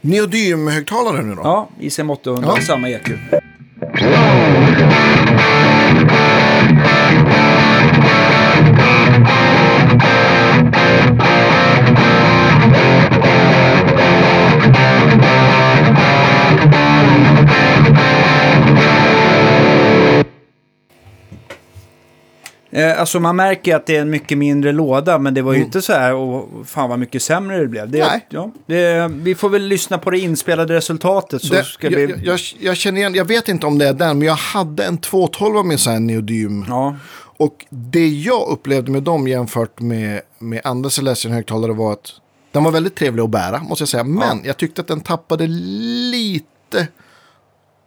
S2: neodym-högtalare nu då?
S1: ja, ICM 800,
S2: Ja.
S1: samma EQ. Eh, alltså man märker att det är en mycket mindre låda, men det var ju inte så här, och fan vad mycket sämre det blev. Det,
S2: Mm. Nej.
S1: Ja, det, vi får väl lyssna på det inspelade resultatet så
S2: Det,
S1: ska
S2: jag,
S1: vi...
S2: jag, jag, jag känner igen, jag vet inte om det är den, men jag hade en 212 med så här neodym.
S1: Ja,
S2: Och det jag upplevde med dem jämfört med, med andra Celestion-högtalare var att den var väldigt trevlig att bära, måste jag säga. Men jag tyckte att den tappade lite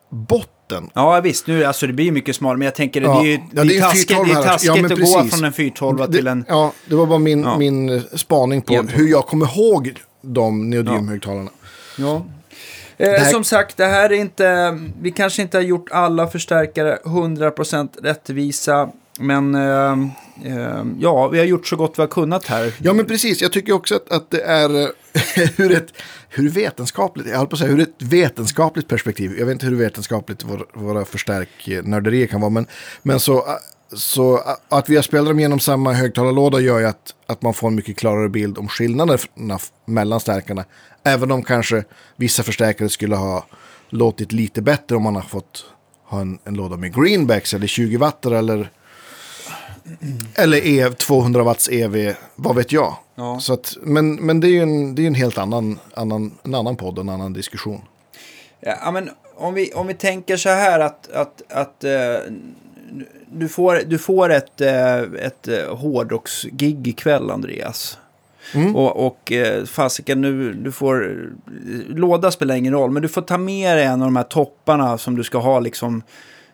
S2: botten.
S1: Ja visst, nu, alltså det blir mycket smalare, men jag tänker
S2: Ja.
S1: det är ju
S2: Ja,
S1: det är taskigt,
S2: 412
S1: det är taskigt
S2: Ja,
S1: att gå
S2: precis.
S1: från en 412 till en...
S2: Ja, det var bara min,
S1: Ja.
S2: min eh, spaning på hur jag kommer ihåg de neodymhögtalarna.
S1: Ja. Eh, Som sagt, det här är inte... Vi kanske inte har gjort alla förstärkare 100% rättvisa. Men eh, eh, ja, vi har gjort så gott vi har kunnat här.
S2: Ja, men precis. Jag tycker också att, att det är eh, hur ett hur vetenskapligt, jag höll på att säga, hur ett vetenskapligt perspektiv. Jag vet inte hur vetenskapligt vår, våra förstärknörderier kan vara, men, men så, eh, så eh, att vi har spelat dem genom samma högtalarlåda gör ju att, att man får en mycket klarare bild om skillnaderna mellan stärkarna. Även om kanske vissa förstärkare skulle ha låtit lite bättre om man har fått ha en, en låda med greenbacks eller 20 watt eller eller e, 200 watts EV, vad vet jag.
S1: Ja.
S2: Så att, men, men det är ju en, det är en helt annan, annan, en annan podd, en annan diskussion.
S1: Ja, men om vi, om vi tänker så här att, att, att eh, du får, du får ett, eh, ett eh, hårdrocksgig ikväll, Andreas.
S2: Mm.
S1: Och, och eh, fasiken, nu, du får... Låda spelar ingen roll, men du får ta med dig en av de här topparna som du ska ha liksom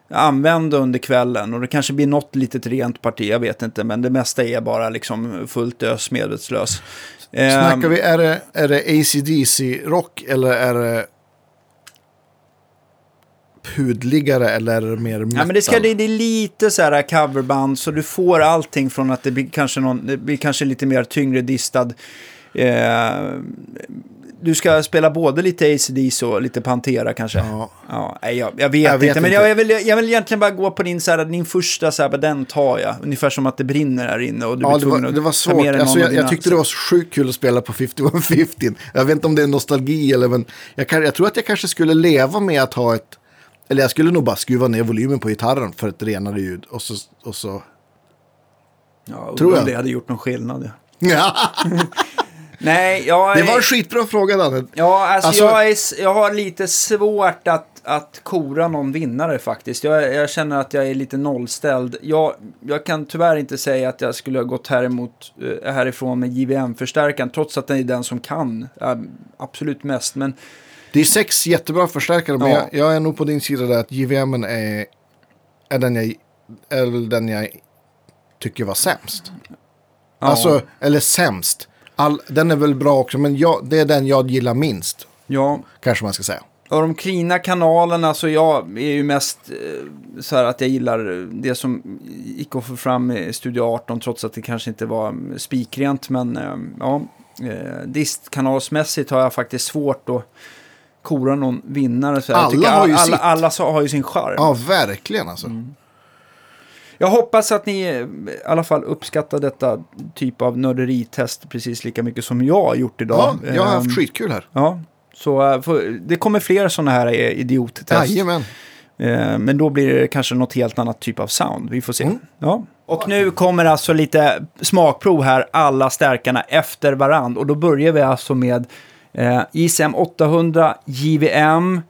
S1: använda under kvällen. Och det kanske blir något litet rent parti, jag vet inte. Men det mesta är bara liksom fullt ös, medvetslös. Ehm,
S2: Snackar vi, är det, är det ACDC-rock eller är det pudligare eller mer metal?
S1: Ja, men det, ska, det, det är lite så här coverband, så du får allting från att det blir kanske, någon, det blir kanske lite mer tyngre distad. Eh, du ska spela både lite ACDC och lite Pantera kanske.
S2: Ja.
S1: Ja, jag, jag, vet
S2: Jag vet
S1: inte, men
S2: inte.
S1: jag, vill, jag vill egentligen bara gå på din, så här, din första, så här, den tar jag. Ungefär som att det brinner här inne och du
S2: Ja,
S1: blir
S2: det var,
S1: tvungen
S2: det var
S1: att ta med
S2: svårt.
S1: dig
S2: Alltså, jag, jag tyckte det var sjukt kul att spela på 5115. Jag vet inte om det är nostalgi eller men jag, kan, jag tror att jag kanske skulle leva med att ha ett... Eller jag skulle nog bara skruva ner volymen på gitarren för ett renare ljud. Och så... Och så
S1: Ja,
S2: tror jag.
S1: Om det hade gjort någon skillnad. Ja. Nej, jag
S2: Det
S1: är-
S2: var en skitbra fråga Danne.
S1: Ja, alltså,
S2: Alltså-
S1: jag, är, jag har lite svårt att, att kora någon vinnare faktiskt. Jag, jag känner att jag är lite nollställd. Jag, jag kan tyvärr inte säga att jag skulle ha gått häremot, eh, härifrån med JVM-förstärkaren, trots att den är den som kan eh, absolut mest. Men
S2: Det är sex jättebra förstärkare, men
S1: Ja.
S2: jag, jag är nog på din sida där att JVM är, är, den jag, är den jag tycker var sämst.
S1: ja,
S2: Alltså, eller sämst. All, den är väl bra också, men jag, det är den jag gillar minst.
S1: Ja,
S2: kanske man ska säga.
S1: och de cleana kanalerna, så jag är ju mest eh, så här att jag gillar det som gick att få fram i Studio 18, trots att det kanske inte var mm, spikrent. Men eh, ja, eh, distkanalsmässigt har jag faktiskt svårt att kora någon vinnare. Så
S2: Alla har ju
S1: alla,
S2: sitt.
S1: alla har ju sin charm.
S2: Ja, verkligen alltså.
S1: Jag hoppas att ni eh, i alla fall uppskattar detta typ av nörderitest precis lika mycket som jag har gjort idag.
S2: Ja, jag har
S1: Ehm,
S2: haft skitkul här.
S1: Ja, så eh, det kommer fler sådana här eh, idiottest.
S2: Jajamän.
S1: Eh, Men då blir det kanske något helt annat typ av sound. Vi får se.
S2: Mm.
S1: Ja. Och nu kommer alltså lite smakprov här, alla stärkarna efter varand. Och då börjar vi alltså med eh, ICM 800, JVM,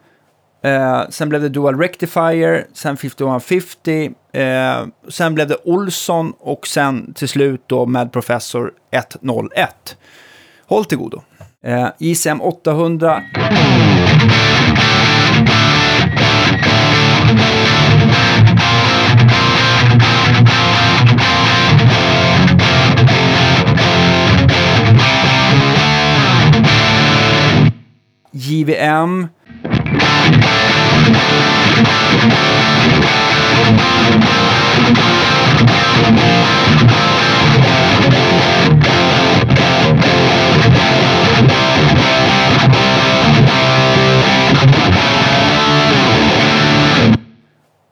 S1: eh, sen blev det Dual Rectifier, sen 5150, eh, sen blev det Olsson och sen till slut då Mad Professor 101. Håll till godo. Eh, ICM 800 JVM.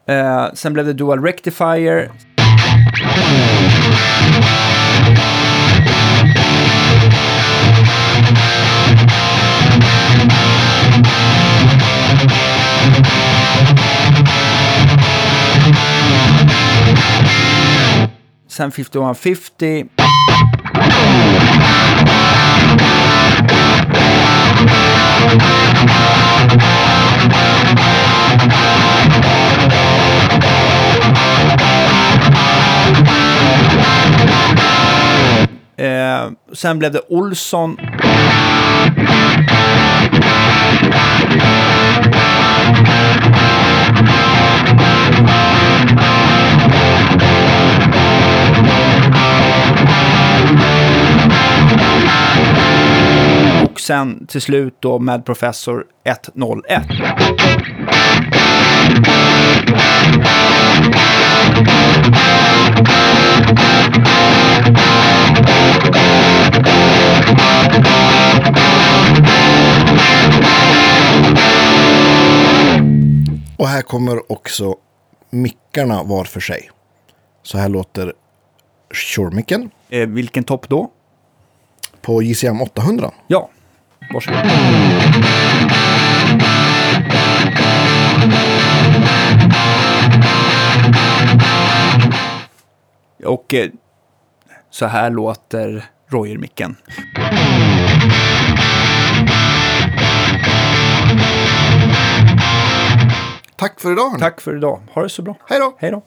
S1: Eh, sen blev det Dual Rectifier. Sen 5150. Eh, sen blev det Olsson. Sen till slut då med Professor 101.
S2: Och här kommer också mickarna var för sig. Så här låter Shure-micken
S1: Eh, vilken topp då?
S2: på JCM 800.
S1: Ja, varsågod. Och eh, så här låter Royer-micken.
S2: Tack för idag.
S1: Tack för idag. Ha det så bra.
S2: Hej då.
S1: Hej då.